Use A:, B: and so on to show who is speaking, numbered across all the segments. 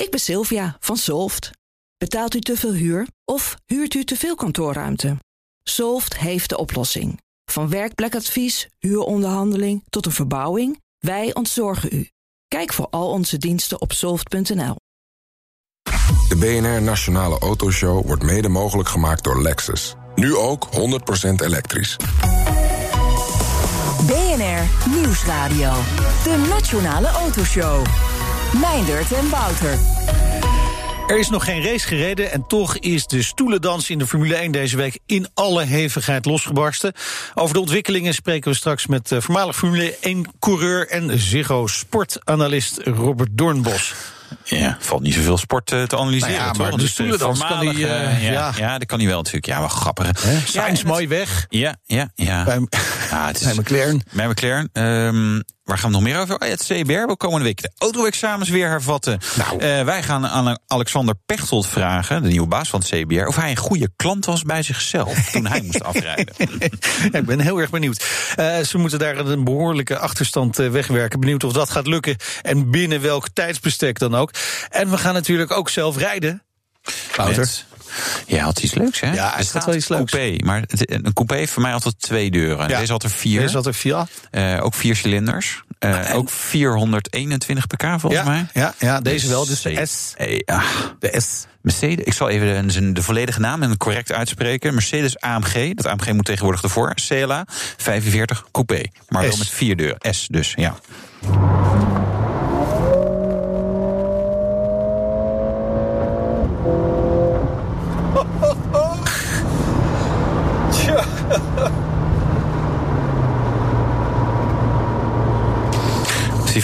A: Ik ben Sylvia van Solft. Betaalt u te veel huur of huurt u te veel kantoorruimte? Solft heeft de oplossing. Van werkplekadvies, huuronderhandeling tot een verbouwing, wij ontzorgen u. Kijk voor al onze diensten op soft.nl.
B: De BNR Nationale Autoshow wordt mede mogelijk gemaakt door Lexus. Nu ook 100% elektrisch.
C: BNR Nieuwsradio. De Nationale Autoshow. Meindert en Wouter.
D: Er is nog geen race gereden en toch is de stoelendans in de Formule 1 deze week in alle hevigheid losgebarsten. Over de ontwikkelingen spreken we straks met uh, voormalig Formule 1-coureur en Ziggo sportanalist Robert Doornbos.
E: Ja, valt niet zoveel sport uh, te analyseren.
D: Nou ja, maar
E: toch?
D: de stoelendans kan die, uh,
E: ja,
D: ja.
E: ja. dat kan hij wel natuurlijk. Ja, wel grappig. hè?
D: Sainz mooi weg
E: Ja, ja, ja.
D: bij,
E: ja het is,
D: bij McLaren.
E: Bij McLaren. Ehm, waar gaan we nog meer over? Oh, ja, het CBR wil komende week de auto-examens weer hervatten.
D: Nou.
E: Eh, wij gaan aan Alexander Pechtold vragen, de nieuwe baas van het CBR... of hij een goede klant was bij zichzelf toen hij moest afrijden.
D: Ja, ik ben heel erg benieuwd. Uh, ze moeten daar een behoorlijke achterstand wegwerken. Benieuwd of dat gaat lukken en binnen welk tijdsbestek dan ook. En we gaan natuurlijk ook zelf rijden. Wouter.
E: Ja, had iets leuks, hè?
D: Ja, het
E: Er
D: gaat wel iets leuks.
E: Coupé, maar het- een coupé heeft voor mij altijd twee deuren.
D: Ja.
E: Deze had er vier.
D: Deze had er vier.
E: Eh, ook vier cilinders. Eh, ook 421 pk volgens
D: Ja,
E: mij.
D: ja, ja, deze wel. Dus de S.
E: Eh.
D: De S.
E: Mercedes, ik zal even de, zijn- de volledige naam en correct uitspreken. Mercedes AMG, dat AMG moet tegenwoordig ervoor. CLA 45 Coupé. Maar wel met vier deuren. S dus, ja.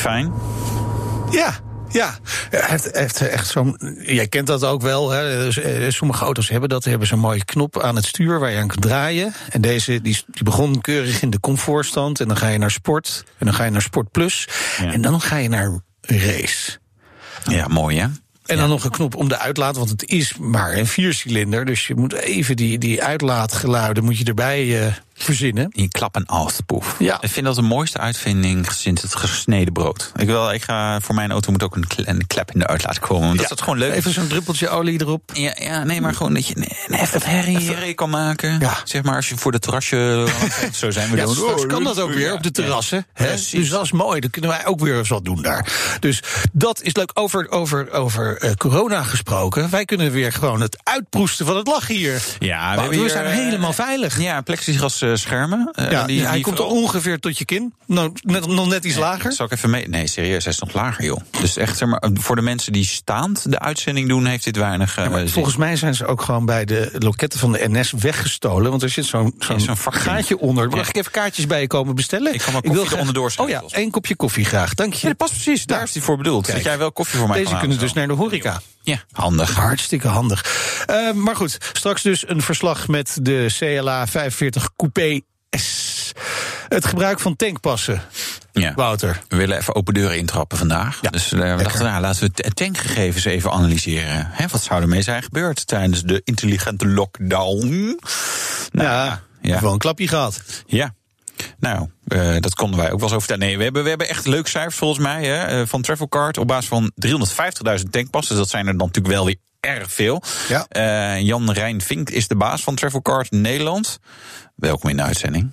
E: Fijn?
D: Ja, ja. Hij heeft, heeft echt zo'n. Jij kent dat ook wel. Hè? Dus, eh, Sommige auto's hebben dat. Hebben zo'n mooie knop aan het stuur waar je aan kunt draaien. En deze die, die begon keurig in de comfortstand. En dan ga je naar sport. En dan ga je naar sport plus.
E: Ja.
D: En dan ga je naar race.
E: Ja, mooi hè?
D: En dan nog een knop om de uitlaat, want het is maar een viercilinder. Dus je moet even die, die uitlaatgeluiden moet je erbij eh, verzinnen.
E: Die klap en auspoef.
D: Ja.
E: Ik vind dat de mooiste uitvinding sinds het gesneden brood. Ik, wil, ik ga, voor mijn auto moet ook een, een klep in de uitlaat komen. Dat is gewoon leuk.
D: Even zo'n druppeltje olie erop.
E: Ja, ja, nee, maar gewoon dat je heftig herrie, herrie kan maken.
D: Ja.
E: Zeg maar als je voor de terrasje... zo zijn we
D: Ja,
E: dan.
D: straks kan dat ook weer op de terrassen. hè? Dus dat is mooi. Dan kunnen wij ook weer eens wat doen daar. Dus dat is leuk. Over, over, over eh, corona gesproken. Wij kunnen weer gewoon het uitproesten van het lachen hier.
E: Ja,
D: we
E: hier,
D: zijn
E: eh,
D: helemaal veilig.
E: Ja, plexiglas eh, schermen. Eh,
D: Ja,
E: die,
D: hij
E: die
D: komt er ongeveer tot je kin. Nou, net, nog net iets lager.
E: Zal ik even mee? Nee, serieus, hij is nog lager, joh. Dus echt, zeg maar, voor de mensen die staand de uitzending doen, heeft dit weinig. eh,
D: volgens mij zijn ze ook gewoon bij de loketten van de NS weggestolen. Want er zit zo'n zo'n
E: Ja, zo'n vakje.
D: gaatje onder. Mag
E: Ja.
D: ik even kaartjes bij je komen bestellen?
E: Ik kan maar koffie
D: wil graag-
E: eronder
D: Oh ja, één kopje koffie graag. Dank
E: Ja,
D: je.
E: dat past precies. Daar is hij voor bedoeld.
D: Kijk.
E: dat jij wel koffie voor mij
D: Deze kunnen dus naar de horeca.
E: Ja, handig.
D: Hartstikke handig. Eh, maar goed, straks dus een verslag met de CLA 45 Coupé S. Het gebruik van tankpassen,
E: Ja.
D: Wouter.
E: We willen even open deuren intrappen vandaag.
D: Ja,
E: dus eh, we dachten, nou, laten we de tankgegevens even analyseren. Hè, wat zou ermee zijn gebeurd tijdens de intelligente lockdown? Nou,
D: ja,
E: ja.
D: wel een klapje gehad.
E: Ja. Nou, eh, dat konden wij ook wel eens over vertellen. Nee, we hebben, we hebben echt leuke cijfers volgens mij hè, eh, van Travelcard. Op basis van 350.000 tankpassen. Dus dat zijn er dan natuurlijk wel weer erg veel.
D: Ja.
E: Eh, Jan Rijn Vink is de baas van Travelcard Nederland. Welkom in de uitzending.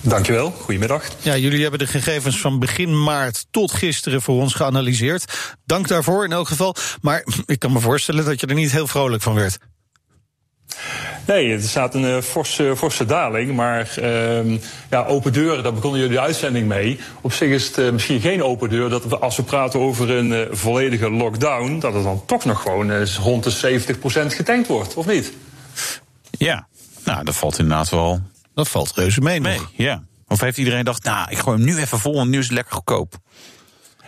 F: Dankjewel, goedemiddag.
D: Ja, jullie hebben de gegevens van begin maart tot gisteren voor ons geanalyseerd. Dank daarvoor in elk geval. Maar ik kan me voorstellen dat je er niet heel vrolijk van werd.
F: Nee, er staat een eh, forse, forse daling, maar ehm, ja, open deuren, daar begonnen jullie de uitzending mee. Op zich is het eh, misschien geen open deur dat we, als we praten over een eh, volledige lockdown, dat het dan toch nog gewoon rond de 70% getankt wordt, of niet?
E: Ja, nou, dat valt inderdaad wel
D: Dat valt reuze mee nog.
E: mee. Ja. Of heeft iedereen gedacht, nou, ik gooi hem nu even vol, want nu is het lekker goedkoop.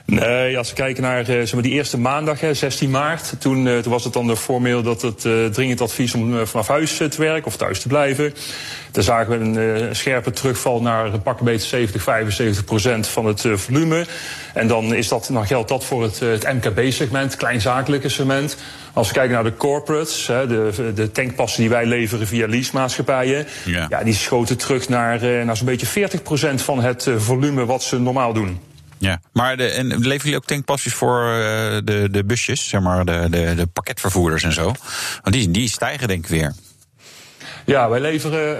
F: Nee, als we kijken naar eh, zeg maar, die eerste maandag, hè, 16 maart, toen, eh, toen was het dan de formeel dat het eh, dringend advies om vanaf huis te werken of thuis te blijven. Daar zagen we een scherpe terugval naar een pak een beetje 70, 75 procent van het volume. En dan, is dat, dan geldt dat voor het, het MKB-segment, kleinzakelijke segment. Als we kijken naar de corporates, hè, de, de tankpassen die wij leveren via leasemaatschappijen,
E: Ja.
F: ja, die schoten terug naar, naar zo'n beetje 40 procent van het volume wat ze normaal doen.
E: Ja, maar de, en leveren jullie ook tankpasjes voor uh, de, de busjes, zeg maar, de, de, de pakketvervoerders en zo? Want die, die stijgen denk ik weer.
F: Ja, wij leveren,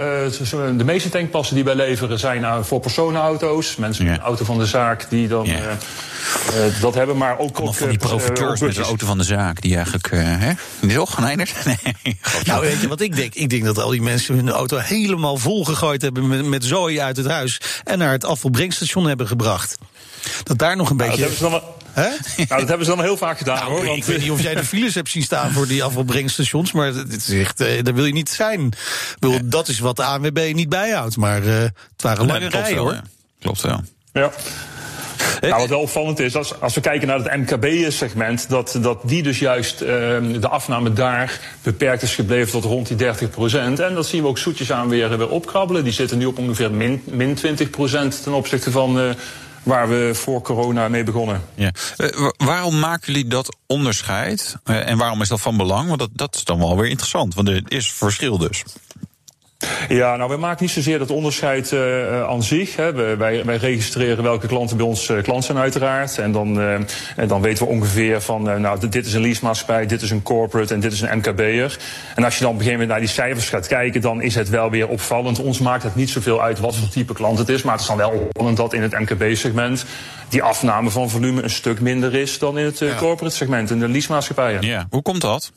F: uh, de meeste tankpassen die wij leveren zijn uh, voor personenauto's. Mensen met een auto van de zaak die dan ja. uh, dat hebben, maar ook...
E: ook van die profiteurs met de auto van de zaak die eigenlijk... hè? Toch, Nijners? Nee.
D: Nou, weet je wat ik denk? Ik denk dat al die mensen hun auto helemaal volgegooid hebben met, met zooi uit het huis... en naar het afvalbrengstation hebben gebracht. Dat daar nog een
F: nou,
D: beetje...
F: Dat hebben ze dan Hè? Nou, dat hebben ze dan heel vaak gedaan nou, hoor.
D: Want... Ik weet niet of jij de files hebt zien staan voor die afvalbrengstations, maar het is echt, uh, daar wil je niet zijn. Bedoel, dat is wat de ANWB niet bijhoudt, maar uh, het waren lange rijen hoor.
E: Ja. Klopt wel.
F: Ja. Nou, wat wel opvallend is, als, als we kijken naar het MKB-segment, dat, dat die dus juist uh, de afname daar beperkt is gebleven tot rond die 30 procent. En dat zien we ook zoetjes aan weer, weer opkrabbelen. Die zitten nu op ongeveer min, min 20 procent ten opzichte van uh, waar we voor corona mee begonnen.
E: Ja. Uh, waarom maken jullie dat onderscheid? Uh, en waarom is dat van belang? Want dat, dat is dan wel weer interessant, want er is verschil dus.
F: Ja, nou, wij maken niet zozeer dat onderscheid uh, aan zich. Hè. Wij, wij, registreren welke klanten bij ons uh, klant zijn, uiteraard. En dan, uh, en dan weten we ongeveer van, nou, dit is een leasemaatschappij, dit is een corporate en dit is een MKB'er. En als je dan op een gegeven moment naar die cijfers gaat kijken, dan is het wel weer opvallend. Ons maakt het niet zoveel uit wat voor type klant het is, maar het is dan wel opvallend dat in het MKB-segment die afname van volume een stuk minder is dan in het corporate segment, in de leasemaatschappijen.
E: Ja, hoe komt dat?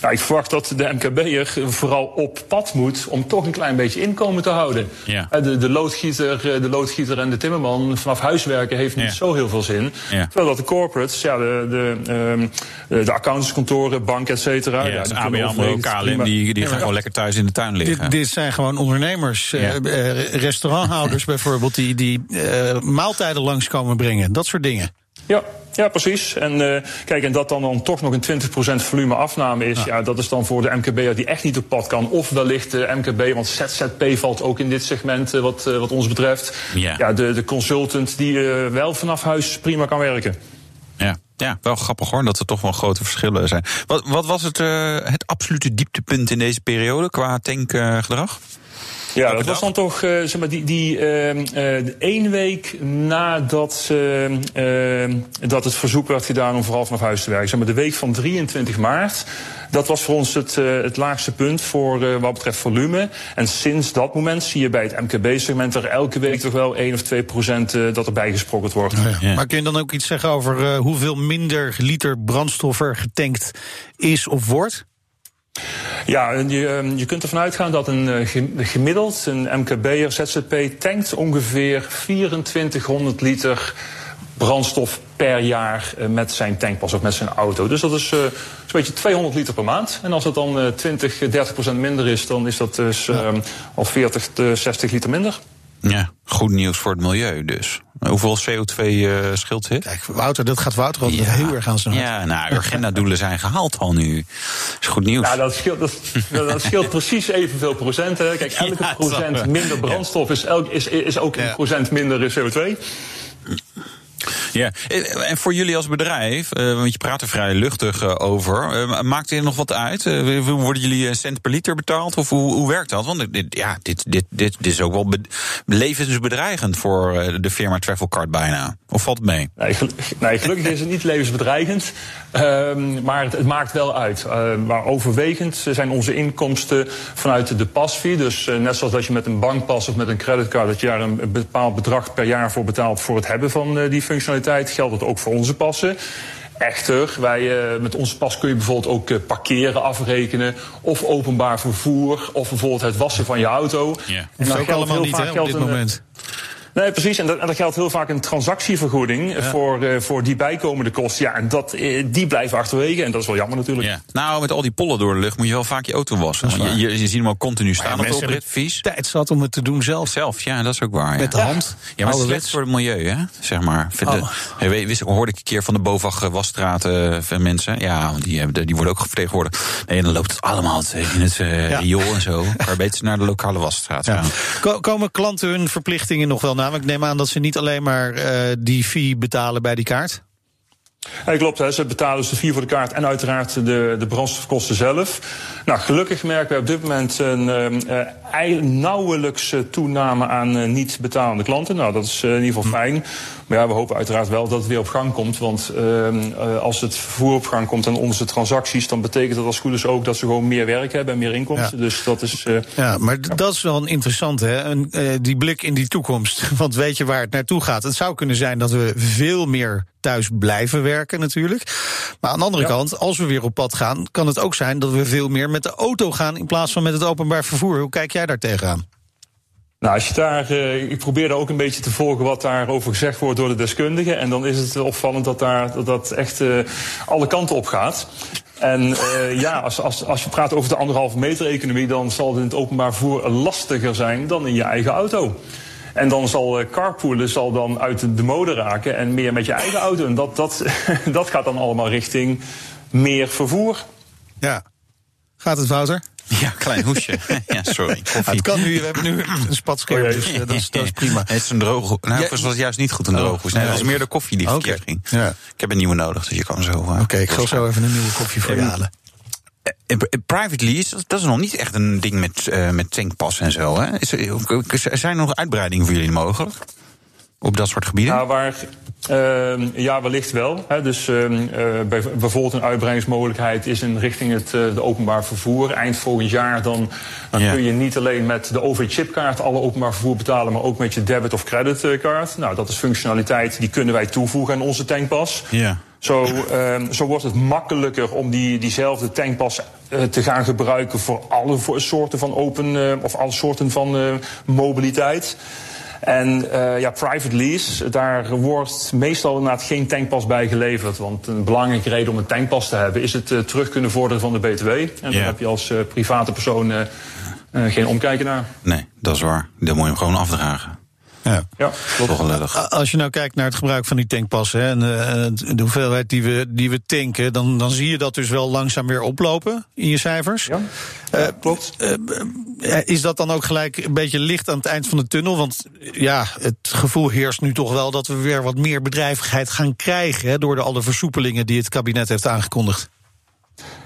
F: Nou, ik verwacht dat de MKB'er vooral op pad moet om toch een klein beetje inkomen te houden.
E: Ja.
F: De, de, loodgieter, de loodgieter en de timmerman vanaf huiswerken heeft niet ja. zo heel veel zin.
E: Ja.
F: Terwijl dat de corporates, ja, de, de, um, de accountantskantoren, bank, et cetera.
E: Ja, ABN KLM, die, die gaan gewoon lekker thuis in de tuin liggen.
D: Dit, dit zijn gewoon ondernemers, uh, restauranthouders bijvoorbeeld, die, die uh, maaltijden langskomen brengen. Dat soort dingen.
F: Ja, ja, precies. En uh, kijk, en dat dan, dan toch nog een 20% volume afname is, ja. ja. dat is dan voor de MKB'er die echt niet op pad kan. Of wellicht de MKB, want ZZP valt ook in dit segment uh, wat, uh, wat ons betreft.
E: Ja.
F: ja de, de consultant die wel vanaf huis prima kan werken.
E: Ja. Ja, wel grappig hoor, dat er toch wel grote verschillen zijn. Wat, wat was het, het absolute dieptepunt in deze periode qua tankgedrag?
F: Ja, dat was dan toch, uh, zeg maar, die, die uh, uh, één week nadat dat het verzoek werd gedaan om vooral vanaf huis te werken. Zeg maar, de week van 23 maart. Dat was voor ons het, het laagste punt voor wat betreft volume. En sinds dat moment zie je bij het MKB-segment er elke week toch wel 1 of 2 procent dat er bijgesprokkeld wordt.
D: Oh ja. Ja. Maar kun je dan ook iets zeggen over hoeveel minder liter brandstof er getankt is of wordt?
F: Ja, je, je kunt ervan uitgaan dat een gemiddeld, een MKB'er, ZZP, tankt ongeveer 2400 liter brandstof per jaar met zijn tankpas of met zijn auto. Dus dat is uh, een beetje 200 liter per maand. En als het dan uh, 20, 30 procent minder is, dan is dat dus uh, ja. al 40, 60 liter minder.
E: Ja, goed nieuws voor het milieu dus. Hoeveel CO2 uh, scheelt dit?
D: Kijk, Wouter, dat gaat Wouter altijd ja. heel erg aan zijn hart.
E: Ja, nou, agendadoelen zijn gehaald al nu. is goed nieuws.
F: Ja, dat scheelt, dat, dat scheelt precies evenveel procenten. Kijk, elke ja, procent minder brandstof is, elk, is, is ook een procent minder CO2.
E: Ja, en voor jullie als bedrijf, uh, want je praat er vrij luchtig uh, over, maakt er nog wat uit? worden jullie cent per liter betaald of hoe, hoe werkt dat? Want dit, ja, dit, dit, dit, dit is ook wel levensbedreigend voor de firma Travelcard bijna. Of valt het mee?
F: Nee gelukkig is het niet levensbedreigend, ehm, maar het, het, maakt wel uit. maar overwegend zijn onze inkomsten vanuit de pasfee. Dus net zoals dat je met een bankpas of met een creditcard, dat je daar een bepaald bedrag per jaar voor betaalt voor het hebben van die functionaliteit geldt het ook voor onze passen. Echter, wij, met onze pas kun je bijvoorbeeld ook parkeren afrekenen. Of openbaar vervoer. Of bijvoorbeeld het wassen van je auto.
D: Ja. Dat is ook allemaal niet hè, op dit moment.
F: Nee, precies. En dat, en dat geldt heel vaak een transactievergoeding ja. voor, uh, voor die bijkomende kosten. Ja, en dat, uh, die blijven achterwege. En dat is wel jammer natuurlijk.
E: Ja. Nou, met al die pollen door de lucht moet je wel vaak je auto wassen. Je, je, je ziet hem ook continu staan op de oprit, vies.
D: tijd zat om het te doen zelf.
E: Zelf, ja, dat is ook waar.
D: Met de hand.
E: Ja, maar het is slecht voor het milieu, hè, zeg maar. Oh. De, wist, hoorde ik een keer van de BOVAG wasstraten uh, mensen. Ja, die, hebben, die worden ook vertegenwoordigd. Nee, en dan loopt het allemaal in het uh, ja. riool en zo. Maar beter naar de lokale wasstraat.
D: Komen klanten hun verplichtingen nog wel Ik neem aan dat ze niet alleen maar uh, die fee betalen bij die kaart?
F: Ja, klopt, hè. ze betalen dus de fee voor de kaart en uiteraard de, de brandstofkosten zelf. Nou, gelukkig merken we op dit moment een uh, nauwelijks toename aan uh, niet betalende klanten. Nou, dat is in ieder geval fijn. Maar ja, we hopen uiteraard wel dat het weer op gang komt. Want ehm, eh, als het vervoer op gang komt en onze transacties, dan betekent dat als goed is ook dat ze gewoon meer werk hebben en meer inkomsten. Dus dat is. eh,
D: Ja, maar dat is wel een interessante, hè? Een, eh, die blik in die toekomst. Want weet je waar het naartoe gaat? Het zou kunnen zijn dat we veel meer thuis blijven werken, natuurlijk. Maar aan de andere
F: Ja.
D: kant, als we weer op pad gaan, kan het ook zijn dat we veel meer met de auto gaan in plaats van met het openbaar vervoer. Hoe kijk jij daar tegenaan?
F: Nou, als je daar, eh, ik probeer daar ook een beetje te volgen wat daarover gezegd wordt door de deskundigen. En dan is het opvallend dat daar, dat, echt eh, alle kanten op gaat. En eh, ja, als, als, als je praat over de anderhalve meter economie, dan zal het in het openbaar vervoer lastiger zijn dan in je eigen auto. En dan zal carpoolen zal dan uit de, de mode raken en meer met je eigen auto. En dat, dat, dat gaat dan allemaal richting meer vervoer.
D: Ja. Gaat het, Wouter?
E: Ja, klein hoesje. ja, sorry.
D: Het kan nu, we hebben nu een spatscherm,
F: Oh,
D: dus eh, dat, is, dat is prima.
E: Het is een droge. Nou,
D: Ja.
E: het was juist niet goed een droge hoes. Nee, het was meer de koffie die verkeerd ging.
D: Ja.
E: Ik heb een nieuwe nodig, dus je kan zo. eh,
D: Oké, ik ga zo even een nieuwe koffie voor je halen.
E: Eh, Private lease, dat- is nog niet echt een ding met, met tankpas en zo. Hè? Is er, zijn er nog uitbreidingen voor jullie mogelijk? Op dat soort gebieden?
F: Nou, waar, ehm, ja, wellicht wel. Hè. Dus ehm, eh, bij, bijvoorbeeld een uitbreidingsmogelijkheid is in richting het eh, de openbaar vervoer. Eind volgend jaar dan, dan
E: Ja.
F: kun je niet alleen met de OV-chipkaart alle openbaar vervoer betalen, maar ook met je debit- of creditcard. Nou, dat is functionaliteit die kunnen wij toevoegen aan onze tankpas.
E: ja.
F: Zo, ehm, zo wordt het makkelijker om die, diezelfde tankpas eh, te gaan gebruiken voor alle vo- soorten van open of alle soorten van mobiliteit. En eh, ja, private lease, daar wordt meestal inderdaad geen tankpas bij geleverd. Want een belangrijke reden om een tankpas te hebben is het eh, terug kunnen vorderen van de BTW. En
E: Ja.
F: daar heb je als eh, private persoon geen omkijken naar.
E: Nee, dat is waar. Dan moet je hem gewoon afdragen.
D: Ja.
F: Klopt.
D: Als je nou kijkt naar het gebruik van die tankpassen hè, en eh, de hoeveelheid die we, die we tanken, dan, dan zie je dat dus wel langzaam weer oplopen in je cijfers.
F: Ja, ja klopt.
D: Eh, Is dat dan ook gelijk een beetje licht aan het eind van de tunnel? Want eh, ja, het gevoel heerst nu toch wel dat we weer wat meer bedrijvigheid gaan krijgen hè, door de alle versoepelingen die het kabinet heeft aangekondigd.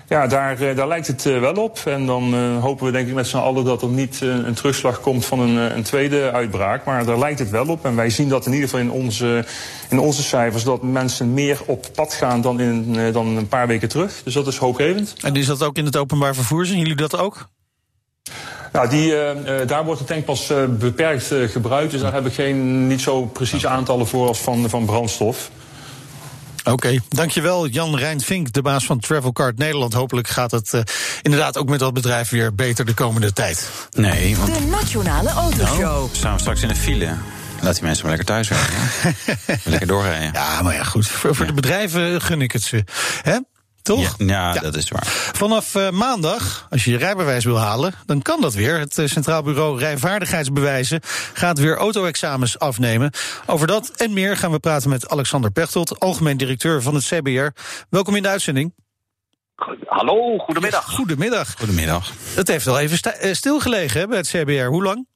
F: Ja, daar, eh, daar lijkt het eh, wel op. En dan eh, hopen we denk ik met z'n allen dat er niet een terugslag komt van een, een tweede uitbraak. Maar daar lijkt het wel op. En wij zien dat in ieder geval in onze, in onze cijfers... dat mensen meer op pad gaan dan, in, dan een paar weken terug. Dus dat is hoopgevend.
D: En is dat ook in het openbaar vervoer? Zien jullie dat ook?
F: Nou, die, daar wordt de tankpas eh, beperkt gebruikt. Dus daar heb ik geen, niet zo precieze aantallen voor als van, van brandstof.
D: Oké, dankjewel Jan Rijnvink, de baas van Travelcard Nederland. Hopelijk gaat het eh, inderdaad ook met dat bedrijf weer beter de komende tijd.
E: Nee, want
C: De Nationale Autoshow.
E: we staan straks in de file. Laat die mensen maar lekker thuis werken. lekker doorrijden.
D: Ja, maar ja, goed. Voor, voor de bedrijven gun ik het ze. Hè? Toch?
E: Ja, ja,
D: Ja.
E: dat is waar.
D: Vanaf eh, maandag, als je je rijbewijs wil halen, dan kan dat weer. Het eh, Centraal Bureau Rijvaardigheidsbewijzen gaat weer auto-examens afnemen. Over dat en meer gaan we praten met Alexander Pechtold, algemeen directeur van het CBR. Welkom in de uitzending.
G: Hallo, goedemiddag.
D: Goedemiddag.
E: Goedemiddag.
D: Het heeft wel even eh, stilgelegen hè, bij het CBR. Hoe lang?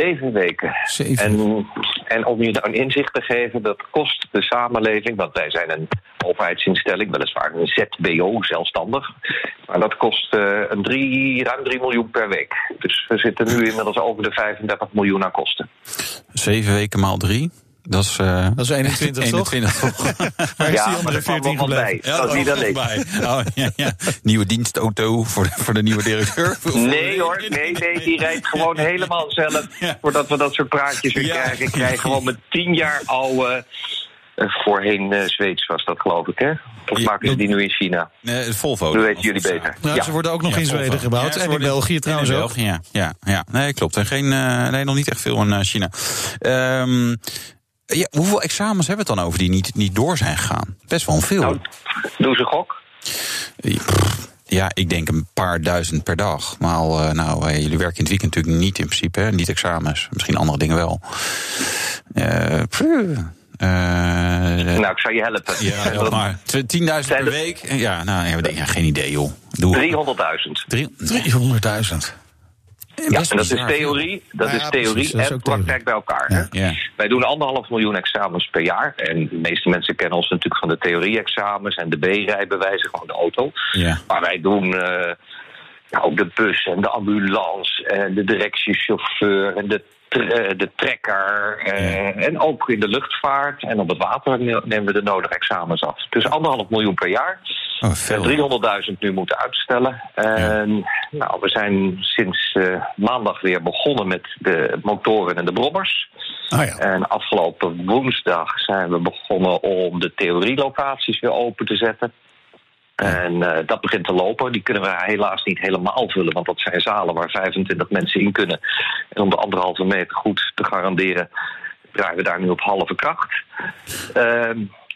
G: Zeven weken.
D: Zeven.
G: En, en om je daar een inzicht te geven, dat kost de samenleving, want wij zijn een overheidsinstelling, weliswaar een ZBO, zelfstandig. Maar dat kost eh, een drie, ruim 3 miljoen per week. Dus we zitten nu inmiddels over de 35 miljoen aan kosten.
E: Zeven weken maal drie. Dat is, eh
D: Dat is 21, toch?
E: 21 toch?
D: Waar is
G: ja,
D: die
G: maar
D: andere
G: er kwam
D: 14
G: nog wat bij.
D: gebleven?
G: dat is niet alleen.
E: bij. Oh, ja, ja. Nieuwe dienstauto voor de, voor de nieuwe directeur.
G: Nee hoor, nee, nee, die rijdt gewoon helemaal zelf.
E: Ja.
G: Voordat we dat soort praatjes weer
E: Ja.
G: krijgen. Ik krijg gewoon met tien jaar oude. eh, voorheen eh, Zweeds was dat, geloof ik, hè? Of
E: Ja,
G: maken ze die nu in China?
E: Nee, het Volvo.
G: Dat weten jullie beter.
D: Nou,
G: ja.
D: Ze worden ook nog
E: Ja,
D: in Zweden
E: Volvo.
D: gebouwd.
E: Ja,
D: en in België
E: en
D: trouwens
E: in
D: ook.
E: België, ja. ja, ja. Nee, klopt. En geen, eh, nee, nog niet echt veel in China. Ehm, ja, hoeveel examens hebben we het dan over die niet, niet door zijn gegaan? Best wel veel.
G: Nou, doe ze gok.
E: Ja, ik denk een paar duizend per dag. Maar eh, nou, eh, jullie werken in het weekend natuurlijk niet in principe, hè? niet examens. Misschien andere dingen wel. Eh,
G: Nou, ik zal je helpen.
E: ja, maar 10.000 per week? Ja, nou, ja, geen idee, joh. Doe
G: 300.000.
E: Drie-
D: 300.000.
G: Ja, en dat is theorie, dat is theorie
D: precies, dat is
G: en
D: theorie.
G: praktijk bij elkaar. hè?
E: Ja.
G: Wij doen anderhalf miljoen examens per jaar. En de meeste mensen kennen ons natuurlijk van de theorie-examens en de B-rijbewijzen, gewoon de auto. Maar wij doen eh, ook de bus en de ambulance en de directiechauffeur en de de trekker. En ook in de luchtvaart en op het water nemen we de nodige examens af. Dus anderhalf miljoen per jaar. Oh, 300.000 nu moeten uitstellen. En, nou, we zijn sinds maandag weer begonnen met de motoren en de brommers. Oh ja. En afgelopen woensdag zijn we begonnen om de theorielocaties weer open te zetten. En uh, dat begint te lopen. Die kunnen we helaas niet helemaal vullen, want dat zijn zalen waar 25 mensen in kunnen. En om de anderhalve meter goed te garanderen, draaien we daar nu op halve kracht. Uh,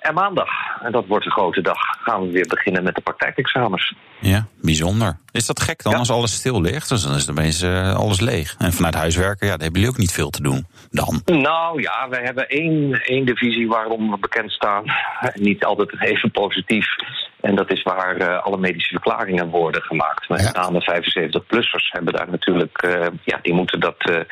G: en maandag, en dat wordt een grote dag, gaan we weer beginnen met de praktijkexamens.
E: Ja, bijzonder. Is dat gek dan als alles stil ligt? Dus dan is opeens uh, alles leeg. En vanuit huiswerken, ja, daar hebben jullie ook niet veel te doen dan.
G: Nou ja, we hebben één, één divisie waarom we bekend staan. Niet altijd even positief. En dat is waar uh, alle medische verklaringen worden gemaakt. Met name 75-plussers hebben daar natuurlijk, uh, ja, die moeten dat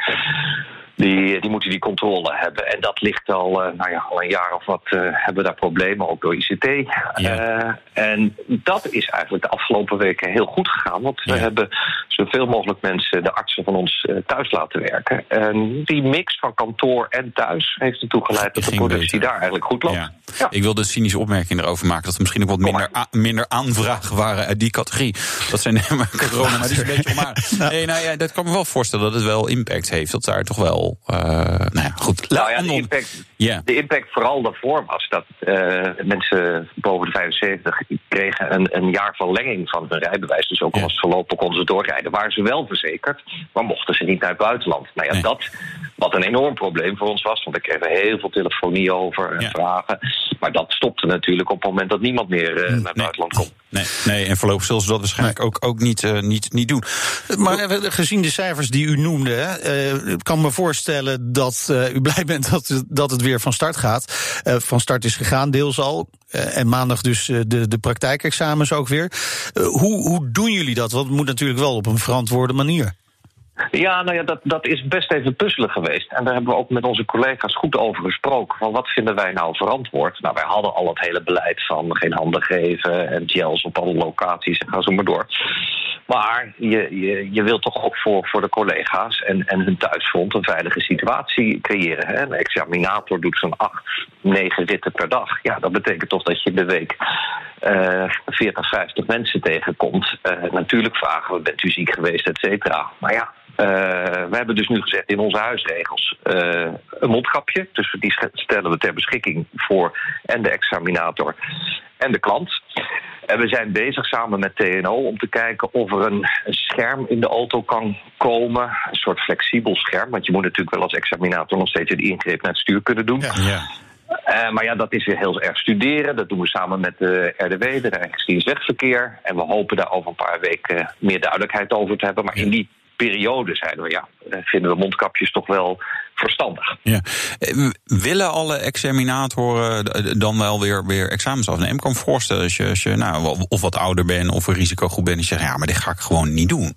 G: die, die moeten die controle hebben. En dat ligt al, uh, nou ja, al een jaar of wat uh, hebben we daar problemen, ook door ICT. Uh, en dat is eigenlijk de afgelopen weken heel goed gegaan. Want we hebben zoveel mogelijk mensen, de artsen van ons, thuis laten werken. En die mix van kantoor en thuis heeft ertoe geleid dat de productie daar eigenlijk goed loopt. Ja.
E: Ja. Ik wil de cynische opmerking erover maken dat er misschien ook wat minder, minder aanvragen waren uit die categorie. Dat zijn maar corona, maar die is een beetje omaar. Nee, nou ja, dat kan me wel voorstellen dat het wel impact heeft. Dat daar toch wel uh, nou ja, goed.
G: Nou ja, de impact, de impact vooral daarvoor was dat uh, mensen boven de 75 kregen een, een jaar verlenging van hun rijbewijs. Dus ook al was het verlopen konden ze doorrijden. Waren ze wel verzekerd, maar mochten ze niet naar het buitenland. Nou ja, nee. dat wat een enorm probleem voor ons was, want we kregen heel veel telefonie over en ja. vragen. Maar dat stopte natuurlijk op het moment dat niemand meer uh, naar het nee. buitenland kon.
E: Nee, nee, en voorlopig zullen ze dat waarschijnlijk nee. ook, ook niet, uh, niet, niet doen.
D: Maar gezien de cijfers die u noemde, uh, ik kan me voorstellen dat uh, u blij bent dat, dat het weer van start gaat. van start is gegaan, deels al. en maandag dus de, de praktijkexamens ook weer. hoe, hoe doen jullie dat? Want het moet natuurlijk wel op een verantwoorde manier.
G: Ja, nou ja, dat, dat is best even puzzelen geweest. En daar hebben we ook met onze collega's goed over gesproken. Van wat vinden wij nou verantwoord? Nou, wij hadden al het hele beleid van geen handen geven en gels op alle locaties en ga zo maar door. Maar je, je, je wilt toch ook voor, voor de collega's en, en hun thuisfront een veilige situatie creëren. Hè? Een examinator doet zo'n acht, negen ritten per dag. Ja, dat betekent toch dat je de week uh, 40, 50 mensen tegenkomt. Uh, natuurlijk vragen we, bent u ziek geweest, et cetera. Maar ja, uh, we hebben dus nu gezet in onze huisregels een mondkapje. Dus die stellen we ter beschikking voor en de examinator en de klant. En we zijn bezig samen met TNO om te kijken of er een, een, scherm in de auto kan komen. Een soort flexibel scherm. Want je moet natuurlijk wel als examinator nog steeds een ingreep naar het stuur kunnen doen.
E: Ja, ja.
G: Uh, maar ja, dat is weer heel erg studeren. Dat doen we samen met de RDW, de Rijksdienst Wegverkeer. En we hopen daar over een paar weken meer duidelijkheid over te hebben. Maar in die periode zeiden we, ja, vinden we mondkapjes toch wel verstandig.
E: Ja. Willen alle examinatoren dan wel weer, weer examens afnemen? Ik kan me voorstellen als je, als je nou, of wat ouder bent of een risicogroep bent... en je zegt, ja, maar dit ga ik gewoon niet doen.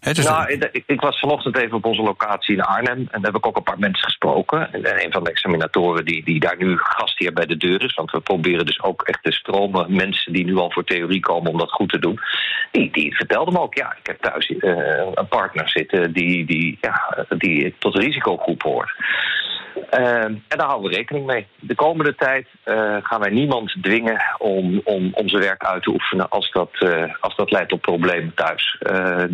G: Dus nou, ik, ik, was vanochtend even op onze locatie in Arnhem... en daar heb ik ook een paar mensen gesproken. En een van de examinatoren die, die daar nu gast hier bij de deur is... want we proberen dus ook echt de stromen mensen die nu al voor theorie komen... om dat goed te doen, die, die vertelde me ook... ja, ik heb thuis uh, een partner zitten die, die, ja, die tot risicogroep hoort. Uh, en daar houden we rekening mee. De komende tijd uh, gaan wij niemand dwingen om, om, om zijn werk uit te oefenen als dat, uh, als dat leidt tot problemen thuis.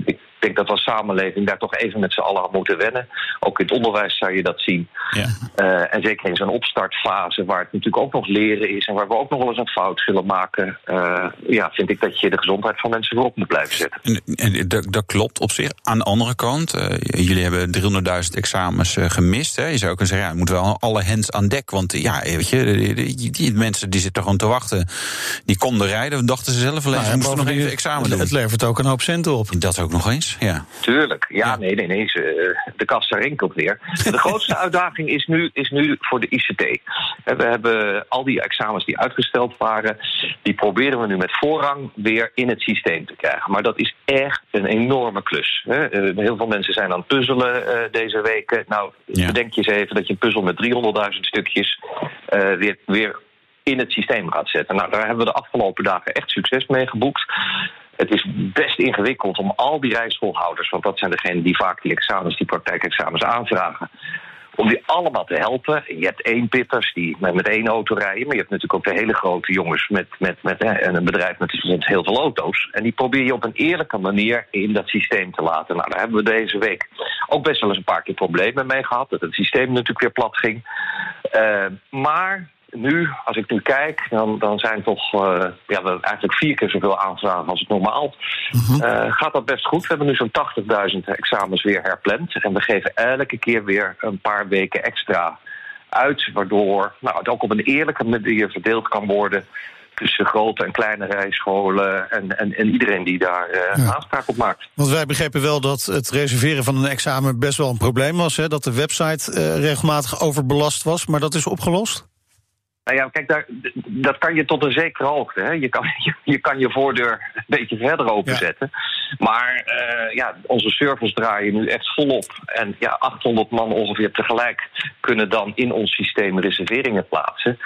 G: ik denk dat we als samenleving daar toch even met z'n allen aan moeten wennen. Ook in het onderwijs zou je dat zien. Ja. Uh, en zeker in zo'n opstartfase, waar het natuurlijk ook nog leren is en waar we ook nog wel eens een fout zullen maken, uh, ja, vind ik dat je de gezondheid van mensen voorop moet blijven zetten.
E: En, en dat, dat, klopt op zich. Aan de andere kant, uh, jullie hebben 300.000 examens gemist. Hè? Je zou kunnen zeggen, ja, moeten wel alle hands aan dek. Want ja, weet je, die, die, die, mensen die zitten gewoon te wachten. Die konden rijden, dachten ze zelf alleen. Nou, ze moesten nog even examen doen.
D: Het levert ook een hoop centen op.
E: Dat ook nog eens. Ja.
G: Tuurlijk. Ja, ja. nee, nee, nee. De kassa rinkelt weer. De grootste uitdaging is nu, is nu voor de ICT. We hebben al die examens die uitgesteld waren, die proberen we nu met voorrang weer in het systeem te krijgen. Maar dat is echt een enorme klus. Heel veel mensen zijn aan het puzzelen deze weken. Nou, ja. bedenk je eens even dat je een puzzel met 300.000 stukjes weer, weer in het systeem gaat zetten. Nou, daar hebben we de afgelopen dagen echt succes mee geboekt. Het is best ingewikkeld om al die rijschoolhouders, want dat zijn degenen die vaak die examens, die praktijkexamens aanvragen, om die allemaal te helpen. Je hebt één pitters die met, één auto rijden, maar je hebt natuurlijk ook de hele grote jongens met, met, met hè, een bedrijf met heel veel auto's. En die probeer je op een eerlijke manier in dat systeem te laten. Nou, daar hebben we deze week ook best wel eens een paar keer problemen mee gehad, dat het systeem natuurlijk weer plat ging. Uh, maar nu, als ik nu kijk, dan, dan zijn toch uh, ja, eigenlijk vier keer zoveel aanvragen als het normaal. Uh, gaat dat best goed. We hebben nu zo'n 80.000 examens weer herpland. En we geven elke keer weer een paar weken extra uit. Waardoor nou, het ook op een eerlijke manier verdeeld kan worden tussen grote en kleine rijscholen en, en, en iedereen die daar ja. aanspraak op maakt.
D: Want wij begrepen wel dat het reserveren van een examen best wel een probleem was. Hè? Dat de website regelmatig overbelast was, maar dat is opgelost?
G: Nou ja, kijk, daar, dat kan je tot een zekere hoogte. Hè. Je, kan, je, je, kan je voordeur een beetje verder openzetten. Ja. Maar uh, ja, onze servers draaien nu echt volop. En ja, 800 man ongeveer tegelijk kunnen dan in ons systeem reserveringen plaatsen.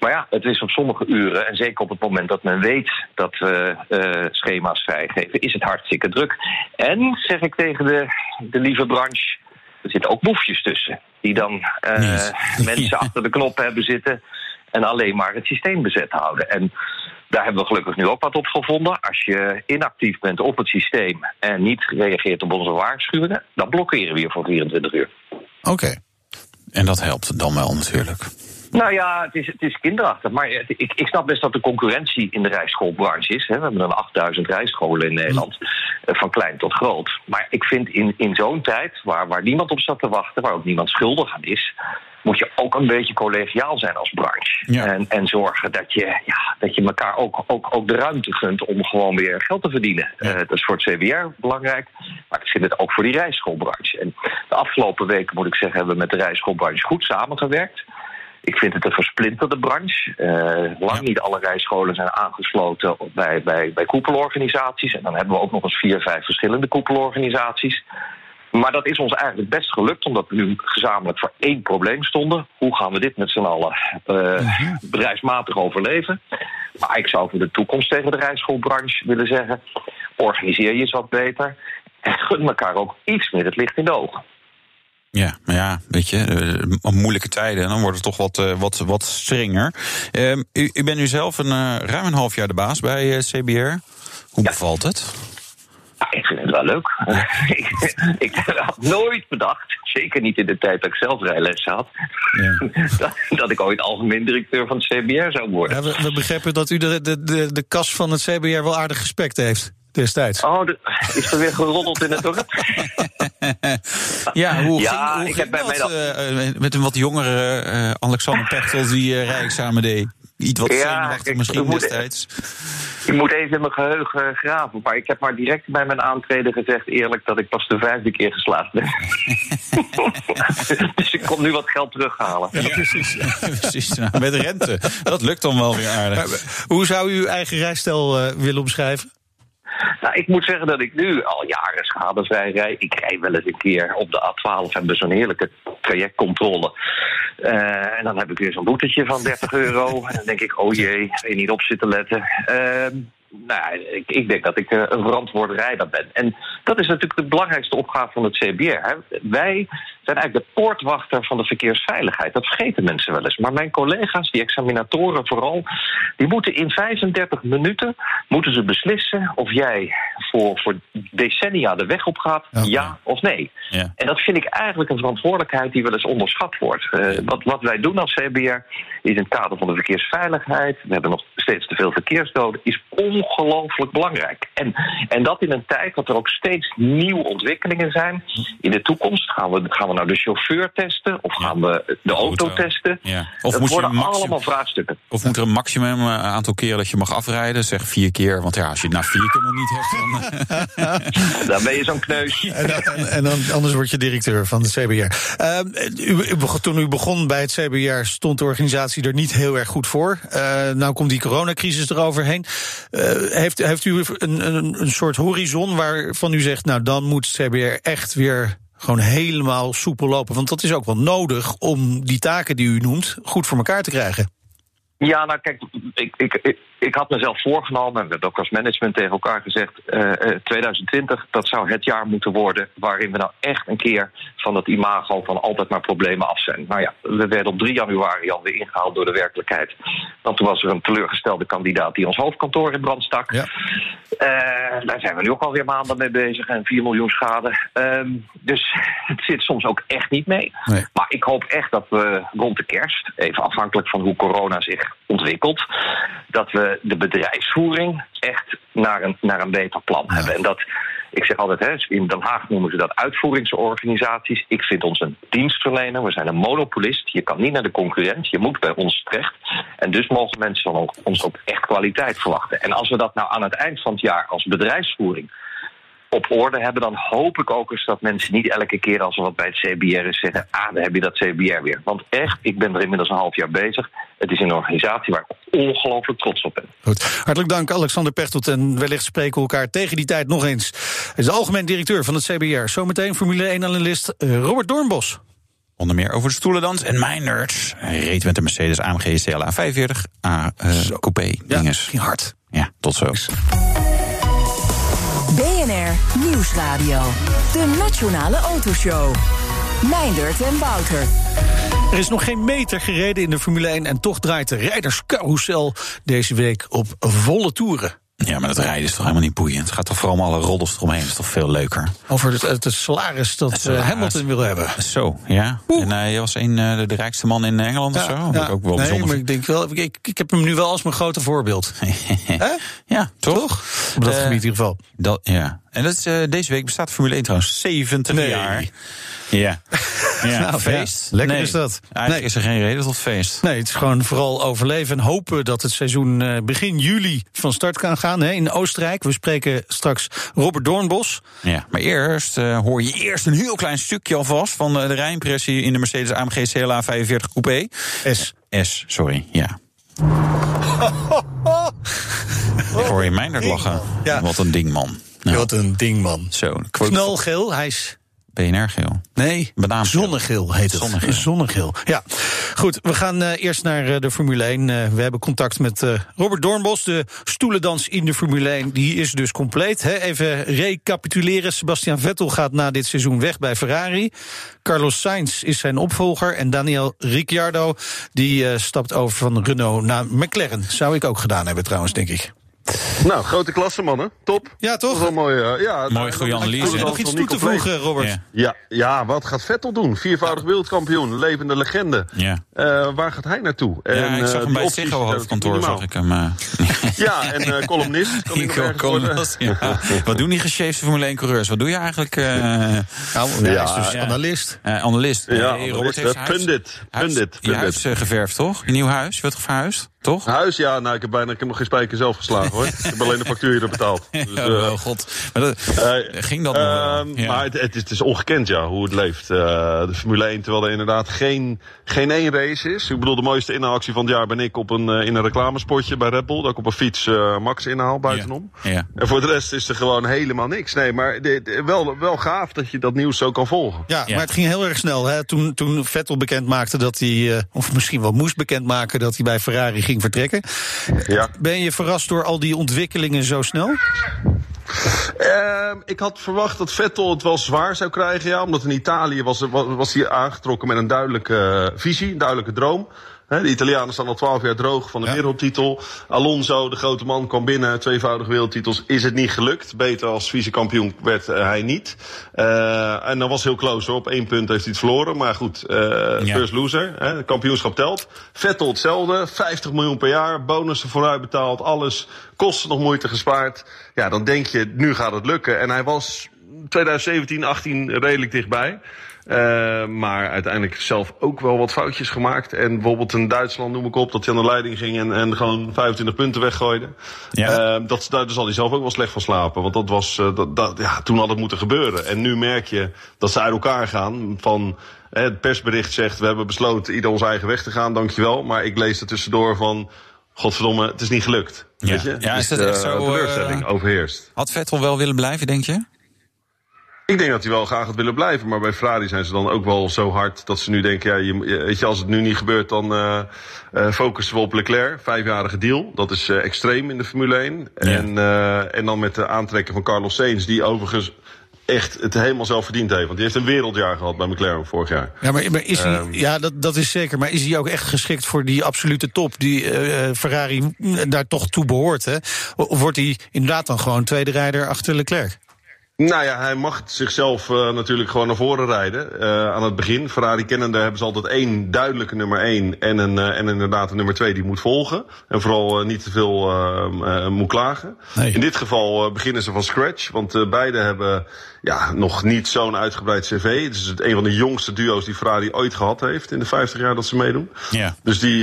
G: Maar ja, het is op sommige uren, en zeker op het moment dat men weet dat we uh, schema's vrijgeven, is het hartstikke druk. En zeg ik tegen de, de lieve branche, er zitten ook boefjes tussen. Die dan uh, mensen achter de knop hebben zitten en alleen maar het systeem bezet houden. En daar hebben we gelukkig nu ook wat op gevonden. Als je inactief bent op het systeem en niet reageert op onze waarschuwingen, dan blokkeren we je voor 24 uur.
E: Oké. Okay. En dat helpt dan wel natuurlijk.
G: Nou ja, het is, het is kinderachtig. Maar ik, ik snap best dat de concurrentie in de rijschoolbranche is. Hè. We hebben dan 8000 rijscholen in Nederland, van klein tot groot. Maar ik vind in, in zo'n tijd, waar, waar niemand op zat te wachten, waar ook niemand schuldig aan is, moet je ook een beetje collegiaal zijn als branche. Ja. En, en zorgen dat je, ja, dat je elkaar ook, ook, ook de ruimte gunt om gewoon weer geld te verdienen. Ja. Uh, dat is voor het CBR belangrijk, maar ik vind het ook voor die rijschoolbranche. En de afgelopen weken, moet ik zeggen, hebben we met de rijschoolbranche goed samengewerkt. Ik vind het een versplinterde branche. Uh, lang niet alle rijscholen zijn aangesloten bij, bij, bij koepelorganisaties. En dan hebben we ook nog eens vier, vijf verschillende koepelorganisaties. Maar dat is ons eigenlijk best gelukt, omdat we nu gezamenlijk voor één probleem stonden. Hoe gaan we dit met z'n allen uh, uh-huh. bedrijfsmatig overleven? Maar ik zou voor de toekomst tegen de rijschoolbranche willen zeggen: organiseer je eens wat beter. En gun elkaar ook iets meer het licht in de ogen.
E: Ja, maar ja, weet je, uh, moeilijke tijden, dan wordt het toch wat, uh, wat, wat strenger. Uh, u, u bent nu zelf een, ruim een half jaar de baas bij CBR. Hoe ja. bevalt het?
G: Ja, ik vind het wel leuk. ik, ik had nooit bedacht, zeker niet in de tijd dat ik zelf rijles had, ja. dat, dat, ik ooit algemeen directeur van het CBR zou worden.
D: Ja, we, we begrepen dat u de, de, de, de kas van het CBR wel aardig gespekt heeft destijds.
G: Oh, de, is er weer geroddeld in het dorp?
E: ja, hoe ja, ging, hoe ik heb bij dat, mij dat... Uh, met een wat jongere uh, Alexander Pechtel die uh, rijexamen deed? Iets wat ja, zenuwachtig misschien moet, destijds.
G: Ik moet even in mijn geheugen graven. Maar ik heb maar direct bij mijn aantreden gezegd, eerlijk, dat ik pas de vijfde keer geslaagd ben. dus ik kom nu wat geld terughalen.
E: Ja, precies. Ja, precies. Nou, met rente. Dat lukt dan wel weer aardig.
D: Hoe zou u uw eigen rijstijl uh, willen omschrijven?
G: Nou, ik moet zeggen dat ik nu al jaren schadevrij rijd. Ik rij wel eens een keer op de A12 hebben we zo'n heerlijke trajectcontrole. Uh, en dan heb ik weer zo'n boetetje van 30 euro. En dan denk ik, oh jee, je niet op zitten letten. Uh, nou, ik, ik, denk dat ik uh, een verantwoorde rijder ben. En dat is natuurlijk de belangrijkste opgave van het CBR. Hè. Wij zijn eigenlijk de poortwachter van de verkeersveiligheid. Dat vergeten mensen wel eens. Maar mijn collega's, die examinatoren vooral, die moeten in 35 minuten moeten ze beslissen of jij voor, voor decennia de weg op gaat, okay. ja of nee.
E: Ja.
G: En dat vind ik eigenlijk een verantwoordelijkheid die wel eens onderschat wordt. Uh, wat, wat wij doen als CBR is in het kader van de verkeersveiligheid, we hebben nog steeds te veel verkeersdoden, is ongelooflijk belangrijk. En, en dat in een tijd dat er ook steeds nieuwe ontwikkelingen zijn. In de toekomst gaan we, gaan we nou de chauffeur testen of gaan we de, de auto, auto, testen.
E: Ja.
G: Of dat worden maximum, allemaal vraagstukken.
E: Of moet er een maximum aantal keren dat je mag afrijden? Zeg vier keer, want ja, als je het na vier keer nog niet hebt,
G: dan... dan ben je zo'n kneus.
D: En, dan, en, dan, anders word je directeur van de CBR. Uh, u, u, toen u begon bij het CBR stond de organisatie er niet heel erg goed voor. Uh, nou komt die coronacrisis eroverheen. Uh, heeft, heeft u een, een, een soort horizon waarvan u zegt, nou dan moet het CBR echt weer gewoon helemaal soepel lopen. Want dat is ook wel nodig om die taken die u noemt goed voor elkaar te krijgen.
G: Ja, nou kijk, ik, ik, ik had mezelf voorgenomen, en we hebben ook als management tegen elkaar gezegd: uh, 2020, dat zou het jaar moeten worden waarin we nou echt een keer van dat imago van altijd maar problemen af zijn. Nou ja, we werden op 3 januari alweer ingehaald door de werkelijkheid. Want toen was er een teleurgestelde kandidaat die ons hoofdkantoor in brand stak. Ja. Uh, daar zijn we nu ook alweer maanden mee bezig en 4 miljoen schade. Uh, dus het zit soms ook echt niet mee. Nee. Maar ik hoop echt dat we rond de kerst, even afhankelijk van hoe corona zich ontwikkelt, dat we de bedrijfsvoering echt naar een, naar een beter plan hebben. En dat, ik zeg altijd, hè, in Den Haag noemen ze dat uitvoeringsorganisaties. Ik vind ons een dienstverlener. We zijn een monopolist. Je kan niet naar de concurrent. Je moet bij ons terecht. En dus mogen mensen van ons ook echt kwaliteit verwachten. En als we dat nou aan het eind van het jaar als bedrijfsvoering op orde hebben, dan hoop ik ook eens dat mensen niet elke keer als er wat bij het CBR is zeggen: Ah, dan heb je dat CBR weer. Want echt, ik ben er inmiddels een half jaar bezig. Het is een organisatie waar ik ongelooflijk trots op ben.
D: Goed. Hartelijk dank, Alexander Pechtold. En wellicht spreken we elkaar tegen die tijd nog eens. Hij is de algemeen directeur van het CBR. Zometeen Formule 1-analyst eh, Robert Doornbos.
E: Onder meer over de stoelendans en mijn nerds. Hij reed met de Mercedes AMG CLA 45 A uh, coupé.
D: Ja, ging hard.
E: Ja, tot zo.
C: BNR Nieuwsradio. De Nationale Autoshow. Meindert en Wouter.
D: Er is nog geen meter gereden in de Formule 1 en toch draait de rijderscarousel deze week op volle toeren.
E: Ja, maar dat rijden is toch helemaal niet boeiend. Het gaat toch vooral om alle roddels eromheen. Dat is toch veel leuker.
D: Over het, het salaris dat het eh, Hamilton wil hebben.
E: Zo, ja. Oeh. En hij was een, uh, de, de, rijkste man in Engeland ja, of zo. Ja. ook wel
D: nee, maar ik denk wel, ik, ik heb hem nu wel als mijn grote voorbeeld.
E: ja, toch?
D: toch? Op dat uh, gebied in ieder geval.
E: Dat, ja. En dat is, uh, deze week bestaat Formule 1 trouwens 70 nee. jaar. Ja. ja.
D: nou, feest. Ja. Lekker
E: nee.
D: is dat.
E: Eigenlijk nee. is er geen reden tot feest.
D: Nee, het is gewoon vooral overleven en hopen dat het seizoen uh, begin juli van start kan gaan hè, in Oostenrijk. We spreken straks Robert Doornbos.
E: Ja, maar eerst uh, hoor je eerst een heel klein stukje alvast van de rijimpressie in de Mercedes AMG CLA 45 Coupé.
D: S.
E: S, sorry, ja. Ik hoor je mij net lachen. Ja. Wat een ding, man.
D: Nou. Wat een ding, man.
E: Zo,
D: Knalgeel, hij is
E: BNR-geel.
D: Nee, zonnegeel heet het.
E: Zonnegeel.
D: zonnegeel. Ja, goed. We gaan uh, eerst naar uh, de Formule 1. Uh, we hebben contact met Robert Doornbos. De stoelendans in de Formule 1 die is dus compleet. Hè. Even recapituleren. Sebastian Vettel gaat na dit seizoen weg bij Ferrari. Carlos Sainz is zijn opvolger. En Daniel Ricciardo die stapt over van Renault naar McLaren. Zou ik ook gedaan hebben trouwens, denk ik.
H: Nou, grote klasse, mannen. Top.
D: Ja, toch?
H: Wel mooi, uh, ja,
E: mooi goede analyse.
D: Er nog iets toe te voegen, Robert?
H: Ja. ja. Ja, wat gaat Vettel doen? Viervoudig wereldkampioen, levende legende.
E: Ja.
H: Uh, waar gaat hij naartoe?
E: En, ja, ik zag hem uh, bij het Ziggo hoofdkantoor, zag ik hem.
H: ja, en columnist. Kan hij columnist
E: ja. Wat doen die gesjeefde Formule 1-coureurs? Wat doe je eigenlijk?
D: nou, ja, is dus analist.
E: analist.
H: Ja,
E: hey,
H: Robert heeft pundit. Pundit.
E: Je huis geverfd, toch? Je nieuw huis? Je wordt verhuisd? Toch?
H: Huis, ja, nou, ik heb bijna ik heb nog geen spijker zelf geslagen hoor. ik heb alleen de factuur hier betaald.
E: Dus, wel, god. Maar dat, uh, ging dat uh, nog wel?
H: Ja. Maar het, het, is, het, is, ongekend, ja, hoe het leeft. Uh, de Formule 1, terwijl er inderdaad geen, geen één race is. Ik bedoel, de mooiste inhaalactie van het jaar ben ik op een, in een reclamespotje bij Red Bull. Dat ik op een fiets Max inhaal buitenom.
E: Ja. Ja.
H: En voor de rest is er gewoon helemaal niks. Nee, maar de, de, wel, wel gaaf dat je dat nieuws zo kan volgen.
D: Ja, maar het ging heel erg snel. Hè? Toen, toen Vettel bekend maakte dat hij, of misschien wel moest bekendmaken dat hij bij Ferrari ging vertrekken.
H: Ja.
D: Ben je verrast door al die ontwikkelingen zo snel?
H: Uh, ik had verwacht dat Vettel het wel zwaar zou krijgen, ja. Omdat in Italië was, was, was hij aangetrokken met een duidelijke uh, visie, een duidelijke droom. He, de Italianen staan al twaalf jaar droog van de ja. wereldtitel. Alonso, de grote man, kwam binnen. Tweevoudig wereldtitels. Is het niet gelukt. Beter als vice-kampioen werd uh, hij niet. Uh, en dan was heel close hoor. Op één punt heeft hij het verloren. Maar goed, uh, ja. first loser. Hè. kampioenschap telt. Vettel hetzelfde. 50 miljoen per jaar. Bonussen vooruit betaald. Alles. Kosten nog moeite gespaard. Ja, dan denk je, nu gaat het lukken. En hij was 2017, 18 redelijk dichtbij. Uh, maar uiteindelijk zelf ook wel wat foutjes gemaakt. En bijvoorbeeld in Duitsland noem ik op dat hij aan de leiding ging en, en gewoon 25 punten weggooide.
E: Ja.
H: Uh, dat, daar zal hij zelf ook wel slecht van slapen. Want dat was, uh, dat, dat, ja, toen had het moeten gebeuren. En nu merk je dat ze uit elkaar gaan. Van het persbericht zegt we hebben besloten ieder onze eigen weg te gaan, dankjewel. Maar ik lees er tussendoor van. Godverdomme, het is niet gelukt.
E: Ja,
H: weet je?
E: ja
H: dus
E: is dat echt zo?
H: teleurstelling overheerst.
E: Had Vettel wel willen blijven, denk je?
H: Ik denk dat hij wel graag had willen blijven. Maar bij Ferrari zijn ze dan ook wel zo hard dat ze nu denken: ja, je, weet je, als het nu niet gebeurt, dan uh, uh, focussen we op Leclerc. Vijfjarige deal. Dat is uh, extreem in de Formule 1. Ja. En, en dan met de aantrekken van Carlos Sainz, die overigens echt het helemaal zelf verdiend heeft. Want die heeft een wereldjaar gehad bij McLaren vorig jaar.
D: Ja, maar, maar is hij, um, ja dat, dat is zeker. Maar is hij ook echt geschikt voor die absolute top die uh, Ferrari daar toch toe behoort? Hè? Of wordt hij inderdaad dan gewoon tweede rijder achter Leclerc?
H: Nou ja, hij mag zichzelf uh, natuurlijk gewoon naar voren rijden. Uh, aan het begin. Ferrari kennende hebben ze altijd één duidelijke nummer één. En, een, uh, en inderdaad een nummer twee die moet volgen. En vooral niet te veel moet klagen. Nee. In dit geval beginnen ze van scratch. Want beide hebben ja, nog niet zo'n uitgebreid cv. Het is een van de jongste duo's die Ferrari ooit gehad heeft. In de 50 jaar dat ze meedoen.
E: Ja.
H: Dus die,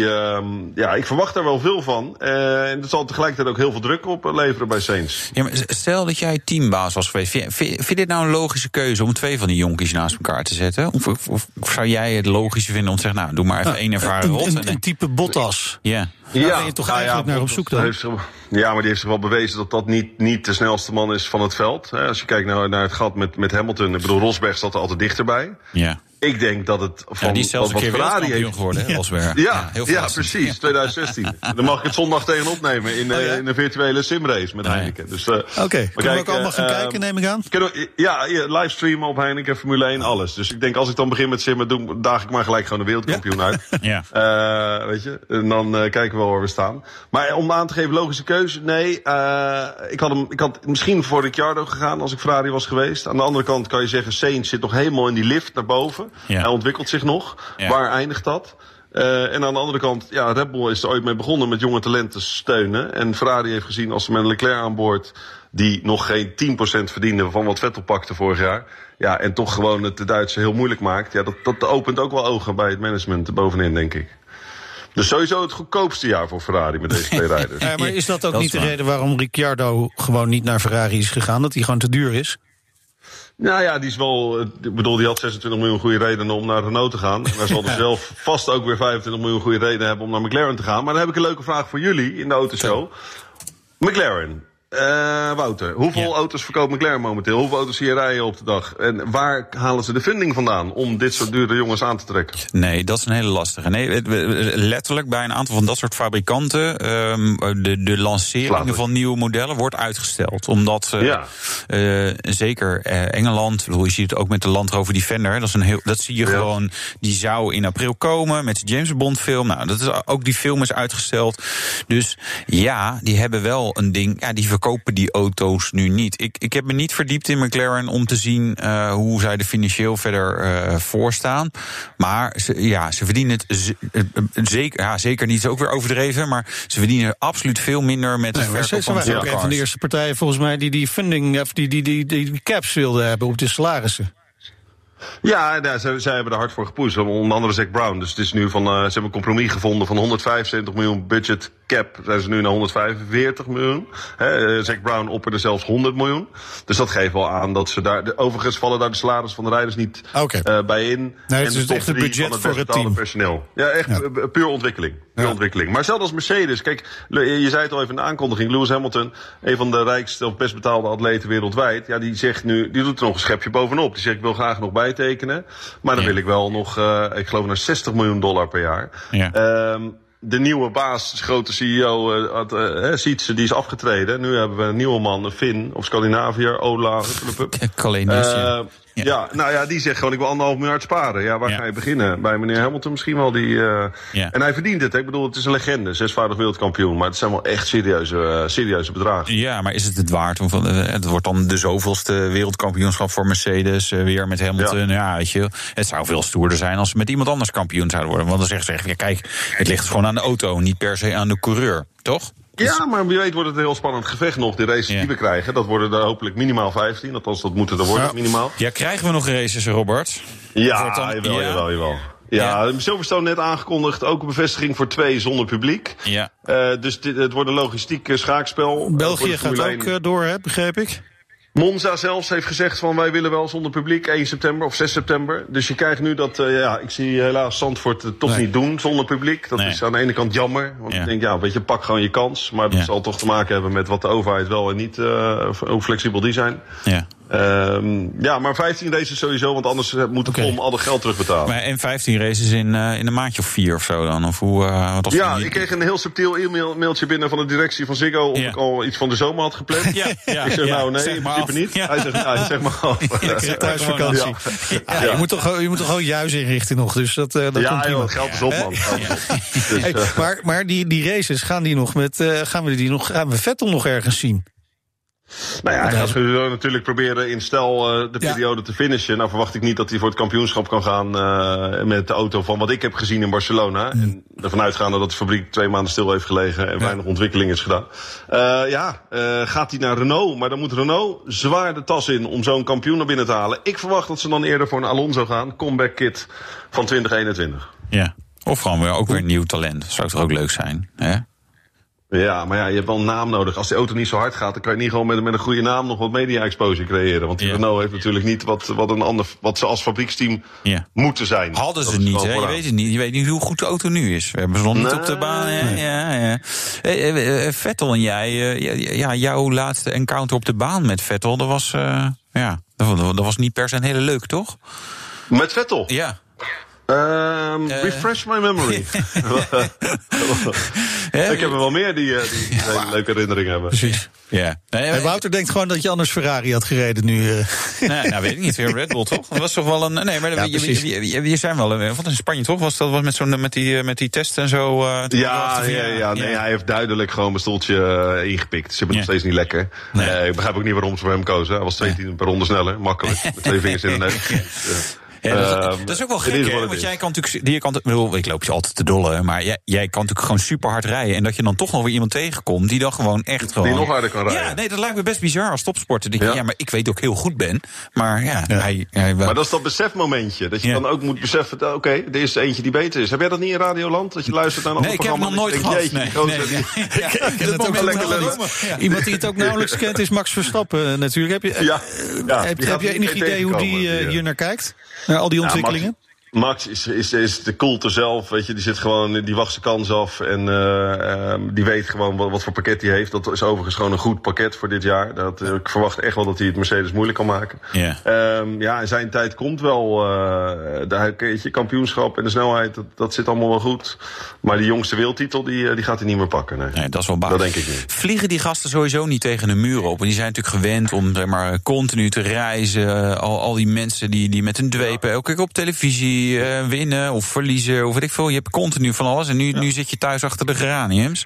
H: ja, ik verwacht daar wel veel van. en dat zal tegelijkertijd ook heel veel druk op leveren bij Saints.
E: Ja, maar stel dat jij teambaas was geweest. Vind je dit nou een logische keuze om twee van die jonkies naast elkaar te zetten? Of, of, of zou jij het logische vinden om te zeggen, nou, doe maar even
D: ja,
E: één ervaren rot.
D: Een, een, een type Bottas.
E: Ja.
D: Daar ja, ben je toch
H: nou
D: eigenlijk
H: ja,
D: naar op zoek dan?
H: Heeft ja, maar die heeft zich wel bewezen dat dat niet, niet de snelste man is van het veld. Hè, als je kijkt naar, naar het gat met, met Hamilton. Ik bedoel, Rosberg zat er altijd dichterbij.
E: Ja.
H: Ik denk dat het van
E: ja, die is zelfs een keer geworden, hè, Rosberg.
H: Ja,
E: ja, heel
H: ja precies, 2016. Dan mag ik het zondag tegen opnemen in, oh, ja? in een virtuele simrace met Heineken. Dus, uh,
D: Oké, okay. kunnen we ook allemaal gaan uh, kijken, neem ik aan?
H: We, ja, livestreamen op Heineken, Formule 1, alles. Dus ik denk, als ik dan begin met simmen, doe, daag ik maar gelijk gewoon de wereldkampioen uit.
E: ja.
H: Uh, weet je, en dan kijken we wel waar we staan. Maar om aan te geven, logische keuze, nee. ik, had hem, ik had misschien voor Ricciardo gegaan als ik Ferrari was geweest. Aan de andere kant kan je zeggen, Sainz zit nog helemaal in die lift naar boven.
E: Ja.
H: Hij ontwikkelt zich nog.
E: Ja.
H: Waar eindigt dat? Uh, en aan de andere kant, ja, Red Bull is er ooit mee begonnen met jonge talenten te steunen. En Ferrari heeft gezien als ze met Leclerc aan boord, die nog geen 10% verdiende van wat Vettel pakte vorig jaar. Ja, en toch gewoon het de Duitse heel moeilijk maakt. Ja, dat, dat opent ook wel ogen bij het management bovenin, denk ik. Dus sowieso het goedkoopste jaar voor Ferrari met deze twee rijders.
D: Ja, maar is dat ook
E: Dat
D: niet de reden waarom Ricciardo gewoon niet naar Ferrari is gegaan? Dat hij gewoon te duur is?
H: Nou ja, die is wel. Ik bedoel, die had 26 miljoen goede redenen om naar Renault te gaan. En hij zal er zelf vast ook weer 25 miljoen goede redenen hebben om naar McLaren te gaan. Maar dan heb ik een leuke vraag voor jullie in de autoshow. McLaren. Eh, Wouter, hoeveel
E: Ja.
H: auto's verkoopt McLaren momenteel? Hoeveel auto's zie je rijden op de dag? En waar halen ze de funding vandaan om dit soort dure jongens aan te trekken?
E: Nee, dat is een hele lastige. Nee, letterlijk bij een aantal van dat soort fabrikanten... ehm, de, de lanceringen van nieuwe modellen wordt uitgesteld. Omdat
H: Ja.
E: eh, zeker Engeland... Je ziet het ook met de Land Rover Defender. Dat, is een heel, dat zie je
H: Ja.
E: gewoon. Die zou in april komen met de James Bond film. Nou, dat is, ook die film is uitgesteld. Dus ja, die hebben wel een ding... Ja, die verkopen die auto's nu niet. Ik, ik heb me niet verdiept in McLaren om te zien... eh, hoe zij er financieel verder eh voor staan. Maar ze, ja, ze verdienen het eh, zeker, ja, zeker niet, is ook weer overdreven... maar ze verdienen absoluut veel minder met
D: Nee,
E: verkoop
D: ze, ze
E: van
D: waren ook een van de eerste partijen volgens mij die die funding, of die, die, die, die caps wilden hebben op de salarissen.
H: Ja, ja zij, zij hebben er hard voor gepusht. Onder andere Zack Brown. Dus het is nu van, uh, ze hebben een compromis gevonden van 175 miljoen budget cap. Zijn ze nu naar 145 miljoen. He, uh, Zack Brown opperde zelfs 100 miljoen. Dus dat geeft wel aan dat ze daar. De, overigens vallen daar de salaris van de rijders niet uh, bij in.
D: Nee, het
H: en
D: is
H: top
D: echt budget
H: van
D: voor het team.
H: personeel. Ja, echt
D: Ja.
H: puur ontwikkeling.
D: Ja.
H: ontwikkeling. Maar zelfs als Mercedes. Kijk, je zei het al even in de aankondiging. Lewis Hamilton, een van de rijkste of best betaalde atleten wereldwijd. Ja, die zegt nu. Die doet er nog een schepje bovenop. Die zegt: Ik wil graag nog bijtekenen. Maar dan
E: Ja.
H: wil ik wel nog, uh, ik geloof naar 60 miljoen dollar per jaar.
E: Ja.
H: Ehm, de nieuwe baas, de grote CEO, uh, had, uh, Sietse, die is afgetreden. Nu hebben we een nieuwe man, een Fin of Scandinaviër, Ola.
E: Kalenius, ja.
H: Nou ja, die zegt gewoon, ik wil anderhalf miljard sparen. Ja, waar
E: Ja.
H: ga je beginnen? Bij meneer Hamilton misschien wel. Die, uh,
E: Ja.
H: En hij verdient het. Hè? Ik bedoel, het is een legende, zesvoudig wereldkampioen. Maar het zijn wel echt serieuze, uh, serieuze bedragen.
E: Ja, maar is het het waard? Want, eh, Het wordt dan de zoveelste wereldkampioenschap voor Mercedes. eh, Weer met Hamilton. Ja. weet je. Het zou veel stoerder zijn als ze met iemand anders kampioen zouden worden. Want dan zeggen ze, echt, ja, kijk, het ligt gewoon aan de auto. Niet per se aan de coureur. Toch?
H: Ja, maar wie weet wordt het een heel spannend gevecht nog. De races
E: Ja.
H: die we krijgen, dat worden er hopelijk minimaal 15. Althans, dat moeten er worden,
D: Ja.
H: minimaal.
E: Ja, krijgen we nog races, Robert?
H: Ja,
E: dan-
H: jawel,
E: ja.
H: jawel, jawel. Ja, Silverstone net aangekondigd, ook een bevestiging voor twee zonder publiek.
E: Ja.
H: Uh, dus dit, het wordt een logistiek uh, schaakspel. Voor
D: België gaat ook
H: 1.
D: eh, door, hè, begreep ik.
H: Monza zelfs heeft gezegd van wij willen wel zonder publiek 1 september of 6 september. Dus je krijgt nu dat, uh, ja, ik zie helaas Zandvoort het toch
D: Nee.
H: niet doen zonder publiek. Dat
E: Nee.
H: is aan de ene kant jammer. Want
E: Ja.
H: ik denk, ja, weet je, pak gewoon je kans. Maar dat
E: Ja.
H: zal toch te maken hebben met wat de overheid wel en niet, uh, hoe flexibel die zijn.
E: Ja.
H: Ehm, ja, maar 15 races sowieso, want anders eh, moet de
D: Oké.
H: FOM al het geld terugbetalen.
E: Maar en 15 races in, eh, in een maandje of vier of zo dan? Of hoe, eh, wat was
H: Ja,
E: die-
H: ik kreeg een heel subtiel e-mail, mailtje binnen van de directie van Ziggo of
E: Ja.
H: ik al iets van de zomer had gepland.
E: Ja, ja,
H: ik zeg
E: ja.
H: nou nee,
E: Zeg
H: in principe
E: af.
H: niet.
E: Ja.
H: Hij zegt, ja, zeg maar af.
D: Lekkere thuisvakantie. Ja, Je, moet toch, gewoon- je moet toch gewoon juist inrichten nog, dus dat, eh, dat komt
H: Ja,
D: prima.
H: joh, het geld is op, man. Dus,
D: Hey,
H: eh,
D: maar maar die, die races, gaan, die nog met, eh, gaan, we die nog, gaan we Vettel nog ergens zien?
H: Nou ja, hij gaat sowieso natuurlijk proberen in stel eh, de
D: Ja.
H: periode te finishen. Nou verwacht ik niet dat hij voor het kampioenschap kan gaan eh, met de auto van wat ik heb gezien in Barcelona. En ervan uitgaande dat de fabriek twee maanden stil heeft gelegen en weinig ontwikkeling is gedaan. Eh, ja, gaat hij naar Renault, maar dan moet Renault zwaar de tas in om zo'n kampioen naar binnen te halen. Ik verwacht dat ze dan eerder voor een Alonso gaan, comeback kit van 2021.
E: Ja. Of gewoon weer, ook weer een nieuw talent. Zou toch ook leuk zijn? Hè?
H: Ja, maar ja, je hebt wel een naam nodig. Als de auto niet zo hard gaat, dan kan je niet gewoon met, met een goede naam nog wat media-exposure creëren. Want die
E: Ja.
H: Renault heeft natuurlijk niet wat, wat, een ander, wat ze als fabrieksteam
E: Ja.
H: moeten zijn.
E: Hadden ze niet, hè? Je weet het niet. Je weet niet hoe goed de auto nu is. We hebben ze nog niet op de baan. Ja, ja. Eh, eh, eh, Vettel en jij, ja, jouw laatste encounter op de baan met Vettel, dat was, ja, dat, dat was niet per se een hele leuk, toch?
H: Met Vettel.
E: Ja.
H: Ehm,
E: Eh.
H: refresh my memory. ik heb er wel meer die, eh, die, leuke herinneringen hebben.
D: Precies.
E: Ja. Nee,
D: Wouter denkt gewoon dat je anders Ferrari had gereden nu. eh.
E: Nee, nou weet ik niet. Weer Red Bull, toch? Dat was toch wel een. Nee, maar
D: Ja,
E: je, je, zijn wel. Wat in Spanje, toch? Was dat was met, zo'n, met, die, met die test en zo? eh,
H: Ja, ja, ja, nee, hij heeft duidelijk gewoon mijn stoeltje ingepikt. Ze hebben
E: Ja.
H: nog steeds niet lekker.
E: Nee.
H: Eh, ik begrijp ook niet waarom ze voor hem kozen. Hij was twee tienden per ronde sneller, makkelijk. Met twee vingers in de neus. Eh,
E: Ja, dat, is-
H: Ehm,
E: dat is ook wel gek, hè? Want jij kan natuurlijk. Die kan, ik bedoel, ik loop je altijd te dollen, maar jij, jij kan natuurlijk gewoon super hard rijden. En dat je dan toch nog weer iemand tegenkomt die dan gewoon echt gewoon.
H: Die nog harder kan rijden.
E: Ja, nee, dat lijkt me best bizar als topsporter. Dat je, ja.
H: Ja.
E: maar ik weet ook heel goed ben. Maar ja, hij. hij
H: Maar dat is dat besefmomentje. Dat je
E: Ja.
H: dan ook moet beseffen, dat, oké, er is eentje die beter is. Heb jij dat niet in Radioland? Dat je luistert naar een
E: nee,
H: ander
E: ik heb nog
H: programma?
E: nooit
H: je
E: gehad. Nee,
H: jeetje,
E: nee, nee.
D: Ik ken
E: dat
D: ook
E: moment
H: lekker.
D: Iemand die het ook nauwelijks kent is Max Verstappen eh, natuurlijk. Heb je,
H: Ja, ja,
D: heb, je enig idee hoe eh,
H: die, eh.
D: hier naar kijkt? Naar al die
H: Ja, Max- is, is, is de koelte zelf, weet je. Die zit gewoon, die wacht zijn kans af. En eh, ehm, die weet gewoon wat, wat voor pakket hij heeft. Dat is overigens gewoon een goed pakket voor dit jaar. Dat, eh, ik verwacht echt wel dat hij het Mercedes moeilijk kan maken.
E: Ja.
H: Ehm, ja, en zijn tijd komt wel. eh de weet je, kampioenschap en de snelheid, dat, dat zit allemaal wel goed. Maar die jongste wereldtitel, die, die gaat hij niet meer pakken. Nee.
E: Nee, dat is wel baas.
H: Dat denk ik niet.
E: Vliegen die gasten sowieso niet tegen de muur op? En die zijn natuurlijk gewend om zeg maar, continu te reizen. Al, al die mensen die, die met hun dwepen elke keer op televisie eh, winnen of verliezen. Of weet ik veel. Je hebt continu van alles. En nu, nu zit je thuis achter de geraniums.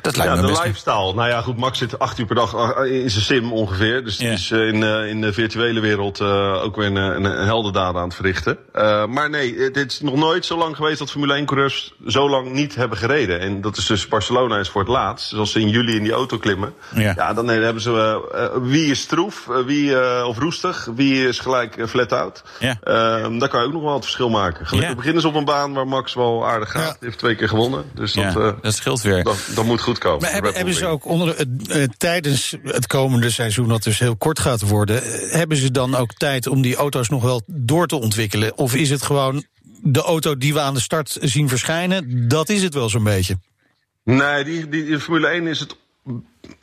E: Dat lijkt
H: Ja,
E: me
H: de
E: best...
H: lifestyle. Nou ja, goed, Max zit acht uur per dag eh, in zijn sim ongeveer. Dus die is eh, in, eh, in de virtuele wereld ook weer een, een, een heldendaad aan het verrichten. Maar nee, dit is nog nooit zo lang geweest dat Formule 1-coureurs zo lang niet hebben gereden. En dat is dus Barcelona is voor het laatst. Dus als ze in juli in die auto klimmen,
E: Ja.
H: ja. dan hebben ze wie is stroef, wie of roestig, wie is gelijk eh, flat out.
E: Ja.
H: Eh, daar kan je ook nog wel het verschil maken. Gelukkig
E: Ja.
H: beginnen ze op een baan waar Max wel aardig gaat.
D: Ja.
H: Hij heeft twee keer gewonnen. Dus dat, eh,
E: dat scheelt weer.
H: dat, dat moet goed komen.
D: Maar hebben, ze ook onder het, eh, tijdens het komende seizoen, dat dus heel kort gaat worden, eh, hebben ze dan ook tijd om die auto's nog wel door te ontwikkelen? Of is het gewoon de auto die we aan de start zien verschijnen, dat is het wel zo'n beetje?
H: Nee, die, die, in Formule 1 is het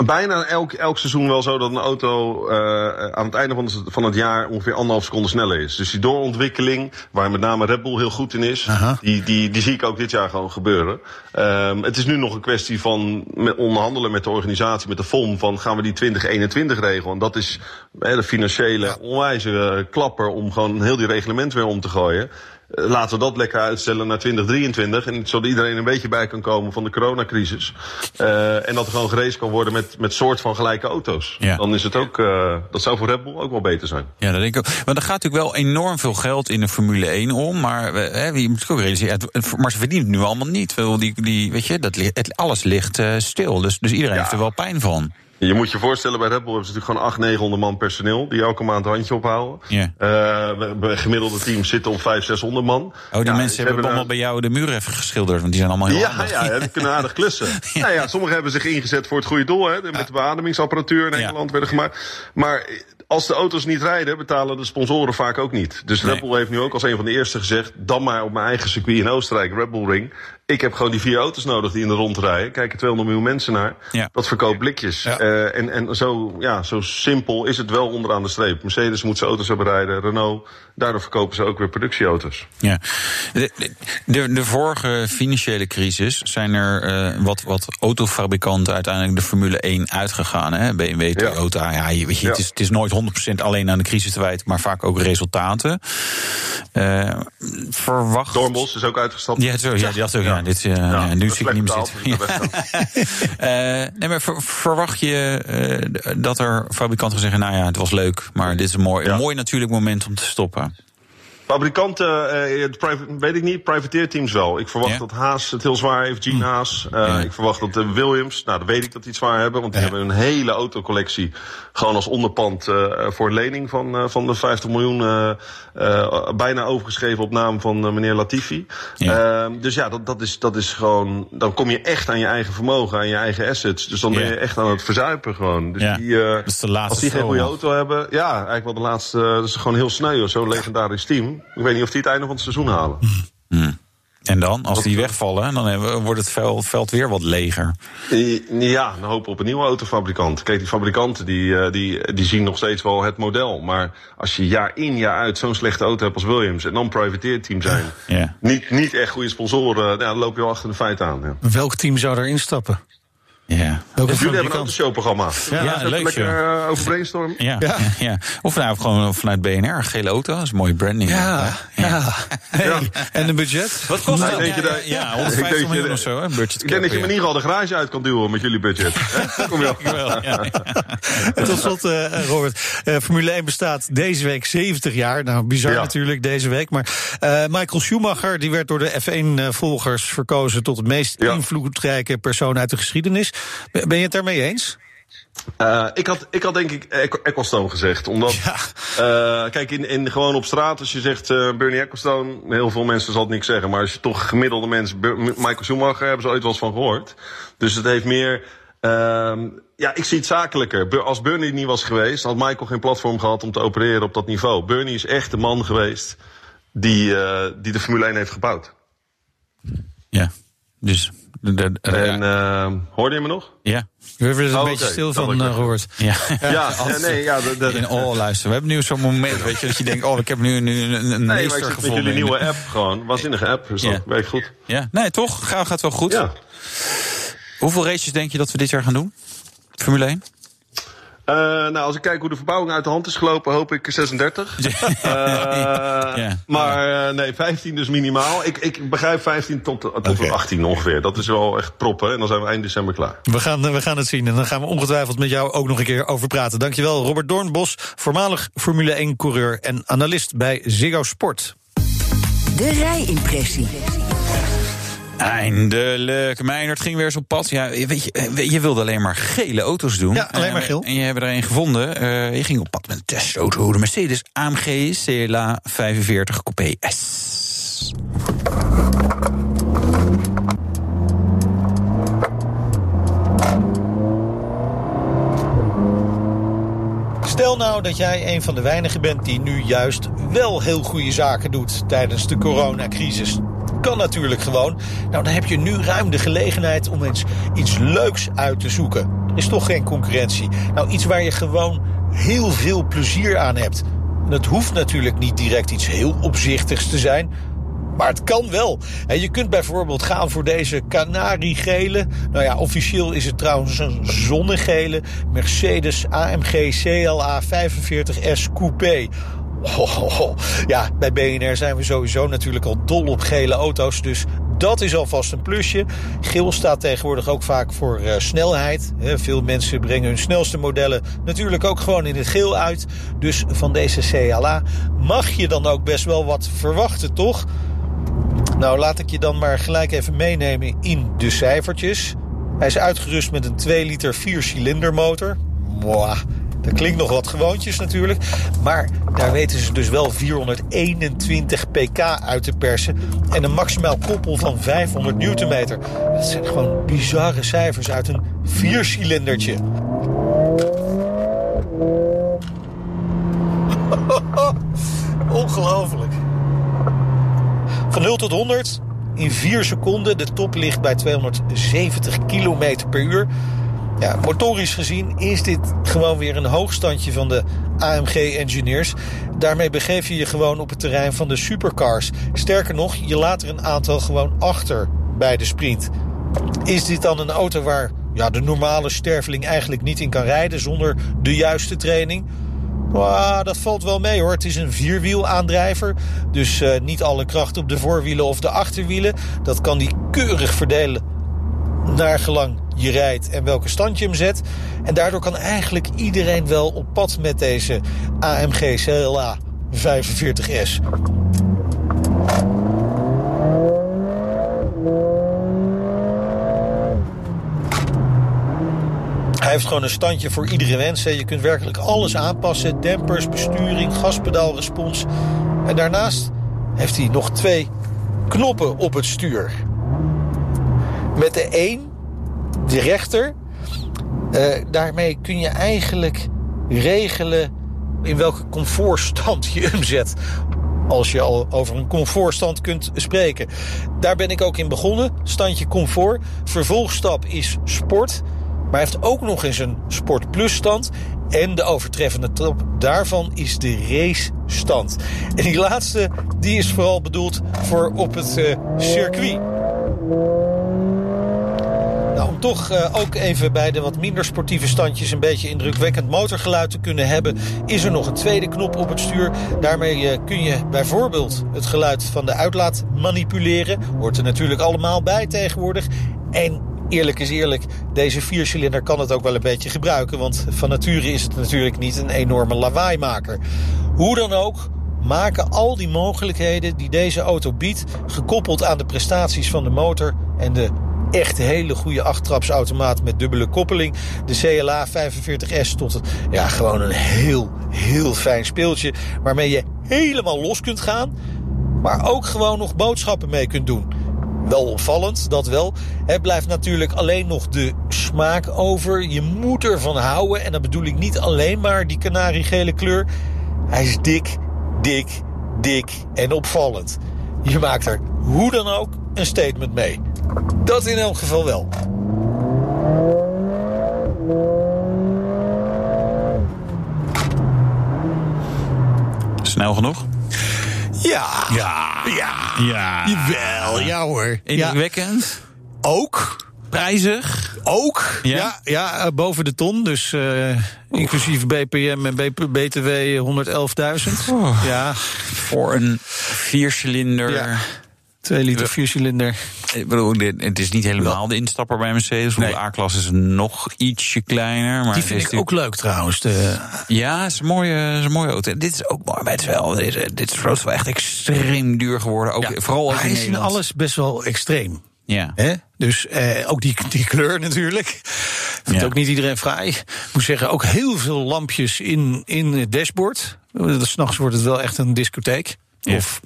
H: bijna elk, elk seizoen wel zo dat een auto eh, aan het einde van het, van het jaar ongeveer anderhalf seconde sneller is. Dus die doorontwikkeling, waar met name Red Bull heel goed in is, die, die, die zie ik ook dit jaar gewoon gebeuren. Ehm, het is nu nog een kwestie van met onderhandelen met de organisatie, met de FOM, van gaan we die 2021 regelen. En dat is hè, de financiële onwijze eh, klapper om gewoon heel die reglement weer om te gooien. Eh, Laten we dat lekker uitstellen naar 2023. En zodat iedereen een beetje bij kan komen van de coronacrisis. Eh, en dat er gewoon gereden kan worden met, met soort van gelijke auto's.
E: Ja.
H: Dan is het ook, eh, dat zou voor Red Bull ook wel beter zijn.
E: Ja, dat denk ik ook. Want er gaat natuurlijk wel enorm veel geld in de Formule 1 om. Maar hè, je moet ook realiseren, maar ze verdienen het nu allemaal niet. Die, die, weet je, dat, alles ligt stil. Dus, dus iedereen
H: Ja.
E: heeft er wel pijn van.
H: Je moet je voorstellen, bij Red Bull hebben ze natuurlijk gewoon 800, 900 man personeel. Die elke maand een handje ophouden.
E: Ja.
H: Bij- bij gemiddelde teams zitten om 500, 600 man.
E: Oh, die
H: Ja,
E: mensen hebben allemaal bij jou de muur even geschilderd. Want die zijn allemaal heel
H: Ja,
E: handig.
H: ja, ja, die kunnen aardig klussen. Nou ja, sommigen hebben zich ingezet voor het goede doel. Hè, met de beademingsapparatuur in
E: Ja.
H: Engeland werden gemaakt. Maar als de auto's niet rijden, betalen de sponsoren vaak ook niet. Dus
E: Nee.
H: Red Bull heeft nu ook als een van de eerste gezegd... dan maar op mijn eigen circuit in Oostenrijk, Red Bull Ring... ik heb gewoon die vier auto's nodig die in de rond rijden. Kijken 200 miljoen mensen naar.
E: Ja.
H: Dat verkoopt blikjes.
D: Ja.
H: Eh, en en zo, ja, zo simpel is het wel onderaan de streep. Mercedes moet zijn auto's hebben rijden. Renault. Daardoor verkopen ze ook weer productieauto's.
E: Ja. De, de, de vorige financiële crisis zijn er eh, wat, wat autofabrikanten uiteindelijk de Formule 1 uitgegaan. Hè? BMW, Toyota. Ja. je, weet je, het, is, het is nooit 100% alleen aan de crisis te wijten, maar vaak ook resultaten. Eh verwacht.
H: Dornbos is ook uitgestapt.
E: Ja, zo, ja, die dacht ook, ja, dit, eh,
H: Ja,
E: ja, nu zie ik niet meer zitten. Eh, nee, maar ver- verwacht je eh, dat er fabrikanten zeggen: Nou ja, het was leuk, maar dit is een mooi,
H: Ja.
E: een mooi natuurlijk moment om te stoppen?
H: Fabrikanten, eh, weet ik niet, privateerteams wel. Ik verwacht
E: Ja.
H: dat Haas het heel zwaar heeft, Gene Haas. Eh,
E: Ja.
H: Ik verwacht dat de Williams, nou dat weet ik dat die het zwaar hebben, want die hebben een hele autocollectie gewoon als onderpand eh, voor lening van, eh, van de 50 miljoen eh, eh, bijna overgeschreven op naam van eh, meneer Latifi. Ehm, dus ja, dat, dat, is, dat is gewoon, dan kom je echt aan je eigen vermogen, aan je eigen assets. Dus dan ben je echt aan het verzuipen gewoon. Dus die, eh,
E: Dat is de laatste
H: als die geen goede auto hebben, ja, eigenlijk wel de laatste, dat is gewoon heel sneu, zo'n legendarisch team. Ik weet niet of die het einde van het seizoen halen.
E: En dan, als die wegvallen, dan hebben we- wordt het veld, veld weer wat leger.
H: Ja, dan hopen we op een nieuwe autofabrikant. Kijk, die fabrikanten die, eh, die, die zien nog steeds wel het model. Maar als je jaar in, jaar uit zo'n slechte auto hebt als Williams... en dan privateerteam zijn,
E: Ja.
H: niet, niet echt goede sponsoren... Ja, dan loop je wel achter de feiten aan. Ja.
D: Welk team zou erin stappen?
E: Ja.
D: Welke
H: Jullie hebben een autoshowprogramma. Ja,
E: Ja, leuk,
H: lekker
E: ja.
H: eh, over brainstormen.
E: Ja, ja. ja. Of nou, gewoon vanuit BNR, een gele auto, dat is een mooie branding.
D: Ja, ja. Hey, En een budget?
E: Wat kost
H: Nou,
E: dat?
H: denk je
E: Ja,
H: dat-
E: ja,
H: Ik
E: 150
H: denk je-
E: miljoen of zo, hè, budget
H: Ik denk dat je me in ieder geval de garage uit kan duwen met jullie budget. Hè? Kom je.
E: Wel.
D: En tot slot, eh, Robert. Eh, Formule 1 bestaat deze week 70 jaar. Nou, bizar
H: Ja.
D: natuurlijk deze week. Maar eh, Michael Schumacher die werd door de F1-volgers verkozen... tot het meest
H: Ja.
D: invloedrijke persoon uit de geschiedenis. Ben je het daarmee eens?
H: Eh, ik, had, ik had denk ik Ecclestone gezegd. Omdat, eh, kijk, in, in, gewoon op straat, als je zegt eh, Bernie Ecclestone, heel veel mensen zal het niks zeggen. Maar als je toch gemiddelde mensen, Michael Schumacher, hebben ze ooit wel eens van gehoord. Dus het heeft meer. ehm, ja, ik zie het zakelijker. Als Bernie niet was geweest, had Michael geen platform gehad om te opereren op dat niveau. Bernie is echt de man geweest die, eh, die de Formule 1 heeft gebouwd.
E: Ja, dus... De, de, de-
H: En ehm, hoorde je me nog?
E: ja.
D: We hebben er een
H: Oh,
D: beetje stil van, eh. Robert.
E: Ja.
H: Ja,
E: Als-
H: nee, ja. de- de-
E: In oh, luister, we hebben nu zo'n moment, weet je, dat je denkt, oh, ik heb nu, nu een, een
H: Nee,
E: meester gevonden.
H: jullie nieuwe app gewoon. Waanzinnige app, dus
E: Ja.
H: dat werkt goed.
E: Ja, nee, toch? Gaat, gaat wel goed.
H: Ja.
E: Hoeveel races denk je dat we dit jaar gaan doen? Formule 1?
H: Eh, nou, als ik kijk hoe de verbouwing uit de hand is gelopen, hoop ik 36. Eh,
E: Ja.
H: Maar eh, nee, 15 dus minimaal. Ik, ik begrijp 15 tot, tot
D: Oké.
H: 18 ongeveer. Dat is wel echt proppen. En dan zijn we eind december klaar.
D: We gaan, we gaan het zien en dan gaan we ongetwijfeld met jou ook nog een keer over praten. Dankjewel, Robert Doornbos, voormalig Formule 1-coureur en analist bij Ziggo Sport.
C: De rijimpressie.
E: Eindelijk. Meijnerd ging weer eens op pad. Ja, weet je, eh, je wilde alleen maar gele auto's doen.
D: Ja, alleen maar
E: Eh,
D: geel.
E: En je hebt er een gevonden. Eh, je ging op pad met een testauto. De Mercedes AMG CLA 45 Coupé S.
D: Stel nou dat jij een van de weinigen bent die nu juist wel heel goede zaken doet tijdens de coronacrisis. Kan natuurlijk gewoon. Nou, dan heb je nu ruim de gelegenheid om eens iets leuks uit te zoeken. Is toch geen concurrentie. Nou, iets waar je gewoon heel veel plezier aan hebt. En het hoeft natuurlijk niet direct iets heel opzichtigs te zijn. Maar het kan wel. Je kunt bijvoorbeeld gaan voor deze kanariegele. Nou ja, officieel is het trouwens een zonnegele Mercedes AMG CLA 45S Coupé. Oh. Ja, bij BNR zijn we sowieso natuurlijk al dol op gele auto's. Dus dat is alvast een plusje. Geel staat tegenwoordig ook vaak voor eh, snelheid. Veel mensen brengen hun snelste modellen natuurlijk ook gewoon in het geel uit. Dus van deze CLA mag je dan ook best wel wat verwachten, toch? Nou, laat ik je dan maar gelijk even meenemen in de cijfertjes. Hij is uitgerust met een 2 liter 4 cilinder motor. Mwah, dat klinkt nog wat gewoontjes natuurlijk. Maar daar weten ze dus wel 421 pk uit te persen. En een maximaal koppel van 500 newtonmeter. Dat zijn gewoon bizarre cijfers uit een viercilindertje. Ongelooflijk. Van 0 tot 100 in 4 seconden. De top ligt bij 270 km per uur. Ja, motorisch gezien is dit gewoon weer een hoogstandje van de AMG-engineers. Daarmee begeef je je gewoon op het terrein van de supercars. Sterker nog, je laat er een aantal gewoon achter bij de sprint. Is dit dan een auto waar ja, de normale sterveling eigenlijk niet in kan rijden zonder de juiste training? Ah, dat valt wel mee hoor. Het is een vierwielaandrijver. Dus uh, niet alle kracht op de voorwielen of de achterwielen. Dat kan die keurig verdelen naar gelang je rijdt en welke stand je hem zet. En daardoor kan eigenlijk iedereen wel op pad met deze AMG CLA 45S. Hij heeft gewoon een standje voor iedere wens. Je kunt werkelijk alles aanpassen. Dempers, besturing, gaspedaalrespons. En daarnaast heeft hij nog twee knoppen op het stuur. Met de 1 de rechter, eh, daarmee kun je eigenlijk regelen in welke comfortstand je hem zet. Als je al over een comfortstand kunt spreken. Daar ben ik ook in begonnen. Standje comfort. Vervolgstap is sport. Maar hij heeft ook nog eens een Sport Plus stand. En de overtreffende trap daarvan is de race stand. En die laatste die is vooral bedoeld voor op het eh, circuit. Om toch uh, ook even bij de wat minder sportieve standjes... een beetje indrukwekkend motorgeluid te kunnen hebben... is er nog een tweede knop op het stuur. Daarmee uh, kun je bijvoorbeeld het geluid van de uitlaat manipuleren. Hoort er natuurlijk allemaal bij tegenwoordig. En eerlijk is eerlijk, deze viercilinder kan het ook wel een beetje gebruiken. Want van nature is het natuurlijk niet een enorme lawaaimaker. Hoe dan ook, maken al die mogelijkheden die deze auto biedt... gekoppeld aan de prestaties van de motor en de echt hele goede achttrapsautomaat met dubbele koppeling. De CLA 45S tot het, ja, gewoon een heel, heel fijn speeltje... waarmee je helemaal los kunt gaan, maar ook gewoon nog boodschappen mee kunt doen wel opvallend, dat wel. Het blijft natuurlijk alleen nog de smaak over. Je moet ervan houden. En dan bedoel ik niet alleen maar die kanariegele kleur. Hij is dik, dik, dik en opvallend. Je maakt er hoe dan ook een statement mee. Dat in elk geval wel.
E: Snel genoeg?
D: Ja.
E: Ja.
D: Ja.
E: Ja.
D: Jawel, ja hoor.
E: Indrukwekkend.
D: Ook.
E: Prijzig.
D: Ook.
E: Ja.
D: Ja, ja, uh, boven de ton. Dus uh, inclusief BPM en BTW 111.000.
E: Oh.
D: Ja.
E: Voor een viercilinder.
D: 2 liter viercilinder.
E: Ik bedoel, het is niet helemaal de instapper bij Mercedes.
D: Nee.
E: De A-klasse is nog ietsje kleiner. Maar
D: Die vind ik
E: is
D: ook leuk trouwens. De,
E: Ja, het is een mooie, is een mooie auto. Dit is ook mooi, maar het is wel, dit, is- dit is wel echt extreem duur geworden. Ook,
D: ja.
E: Vooral ook in
D: hij is in
E: Nederland.
D: alles best wel extreem.
E: Ja.
D: Hè? Dus eh, ook die, die kleur natuurlijk. Vindt
E: Ja.
D: ook niet iedereen fraai. Ik moet zeggen, ook heel veel lampjes in, in het dashboard. S'nachts wordt het wel echt een discotheek.
E: Ja.
D: Of,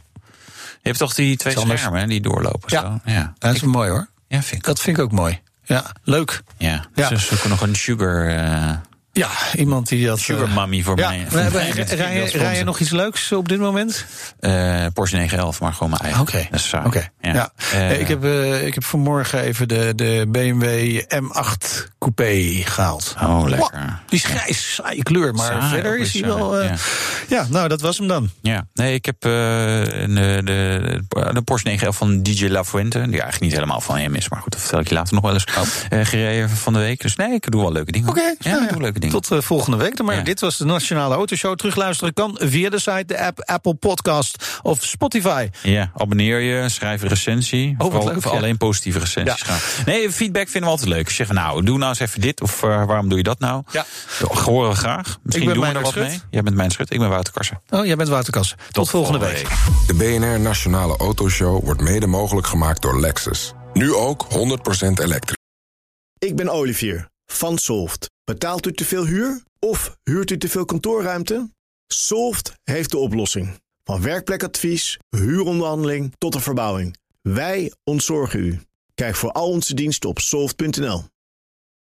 E: Je hebt toch die twee schermen die doorlopen?
D: Ja.
E: Zo? ja.
D: dat is mooi hoor.
E: Ja, vind ik.
D: Dat vind ik ook mooi. Ja, leuk.
E: Ja.
D: Ja.
E: Ze zoeken nog een sugar, eh
D: Ja, iemand die dat...
E: sugar
D: eh,
E: mommy voor
D: ja,
E: mij. voor mij
D: rij, je- rij nog iets leuks op dit moment?
E: Eh, Porsche 911, maar gewoon mijn eigen.
D: Oké.
E: Dat is saai.
D: Oké. Ja.
E: Eh,
D: ik, heb, ik heb vanmorgen even de, de BMW M8 Coupé gehaald.
E: Oh, lekker.
D: Wow, die is grijs, saaie kleur, maar
E: Saai,
D: verder is hij wel...
E: ja.
D: ja. nou, dat was hem dan.
E: Ja, nee, ik heb eh, de, de Porsche 911 van DJ La Fuente, die eigenlijk niet helemaal van hem is, maar goed, dat vertel ik je later nog wel eens, eh, gereden van de week. Dus nee, ik doe wel leuke dingen.
D: Oké,
E: ja,
D: nou
E: ik doe leuke dingen.
D: Tot eh, volgende week. dan Maar
E: Ja.
D: dit was de Nationale Autoshow. Terugluisteren kan via de site, de app, Apple Podcast of Spotify.
E: Ja, abonneer je, schrijf een recensie.
D: Oh, wat
E: Vooral,
D: leuk,
E: voor
D: ja.
E: alleen positieve recensies
D: Ja.
E: gaan. Nee, feedback vinden we altijd leuk. Zeg nou, doe nou eens even dit, of eh, waarom doe je dat nou?
D: Ja.
E: Horen we graag. Misschien doen we er wat
D: Schut.
E: mee. Jij bent mijn schut, ik ben Wouter Karsen.
D: Oh, jij bent Wouter Kassen. Tot, volgende week.
B: De BNR Nationale Autoshow wordt mede mogelijk gemaakt door Lexus. Nu ook 100% elektrisch.
I: Ik ben Olivier van Solft. Betaalt u te veel huur of huurt u te veel kantoorruimte? Solft heeft de oplossing. Van werkplekadvies, huuronderhandeling tot de verbouwing. Wij ontzorgen u. Kijk voor al onze diensten op soft.nl.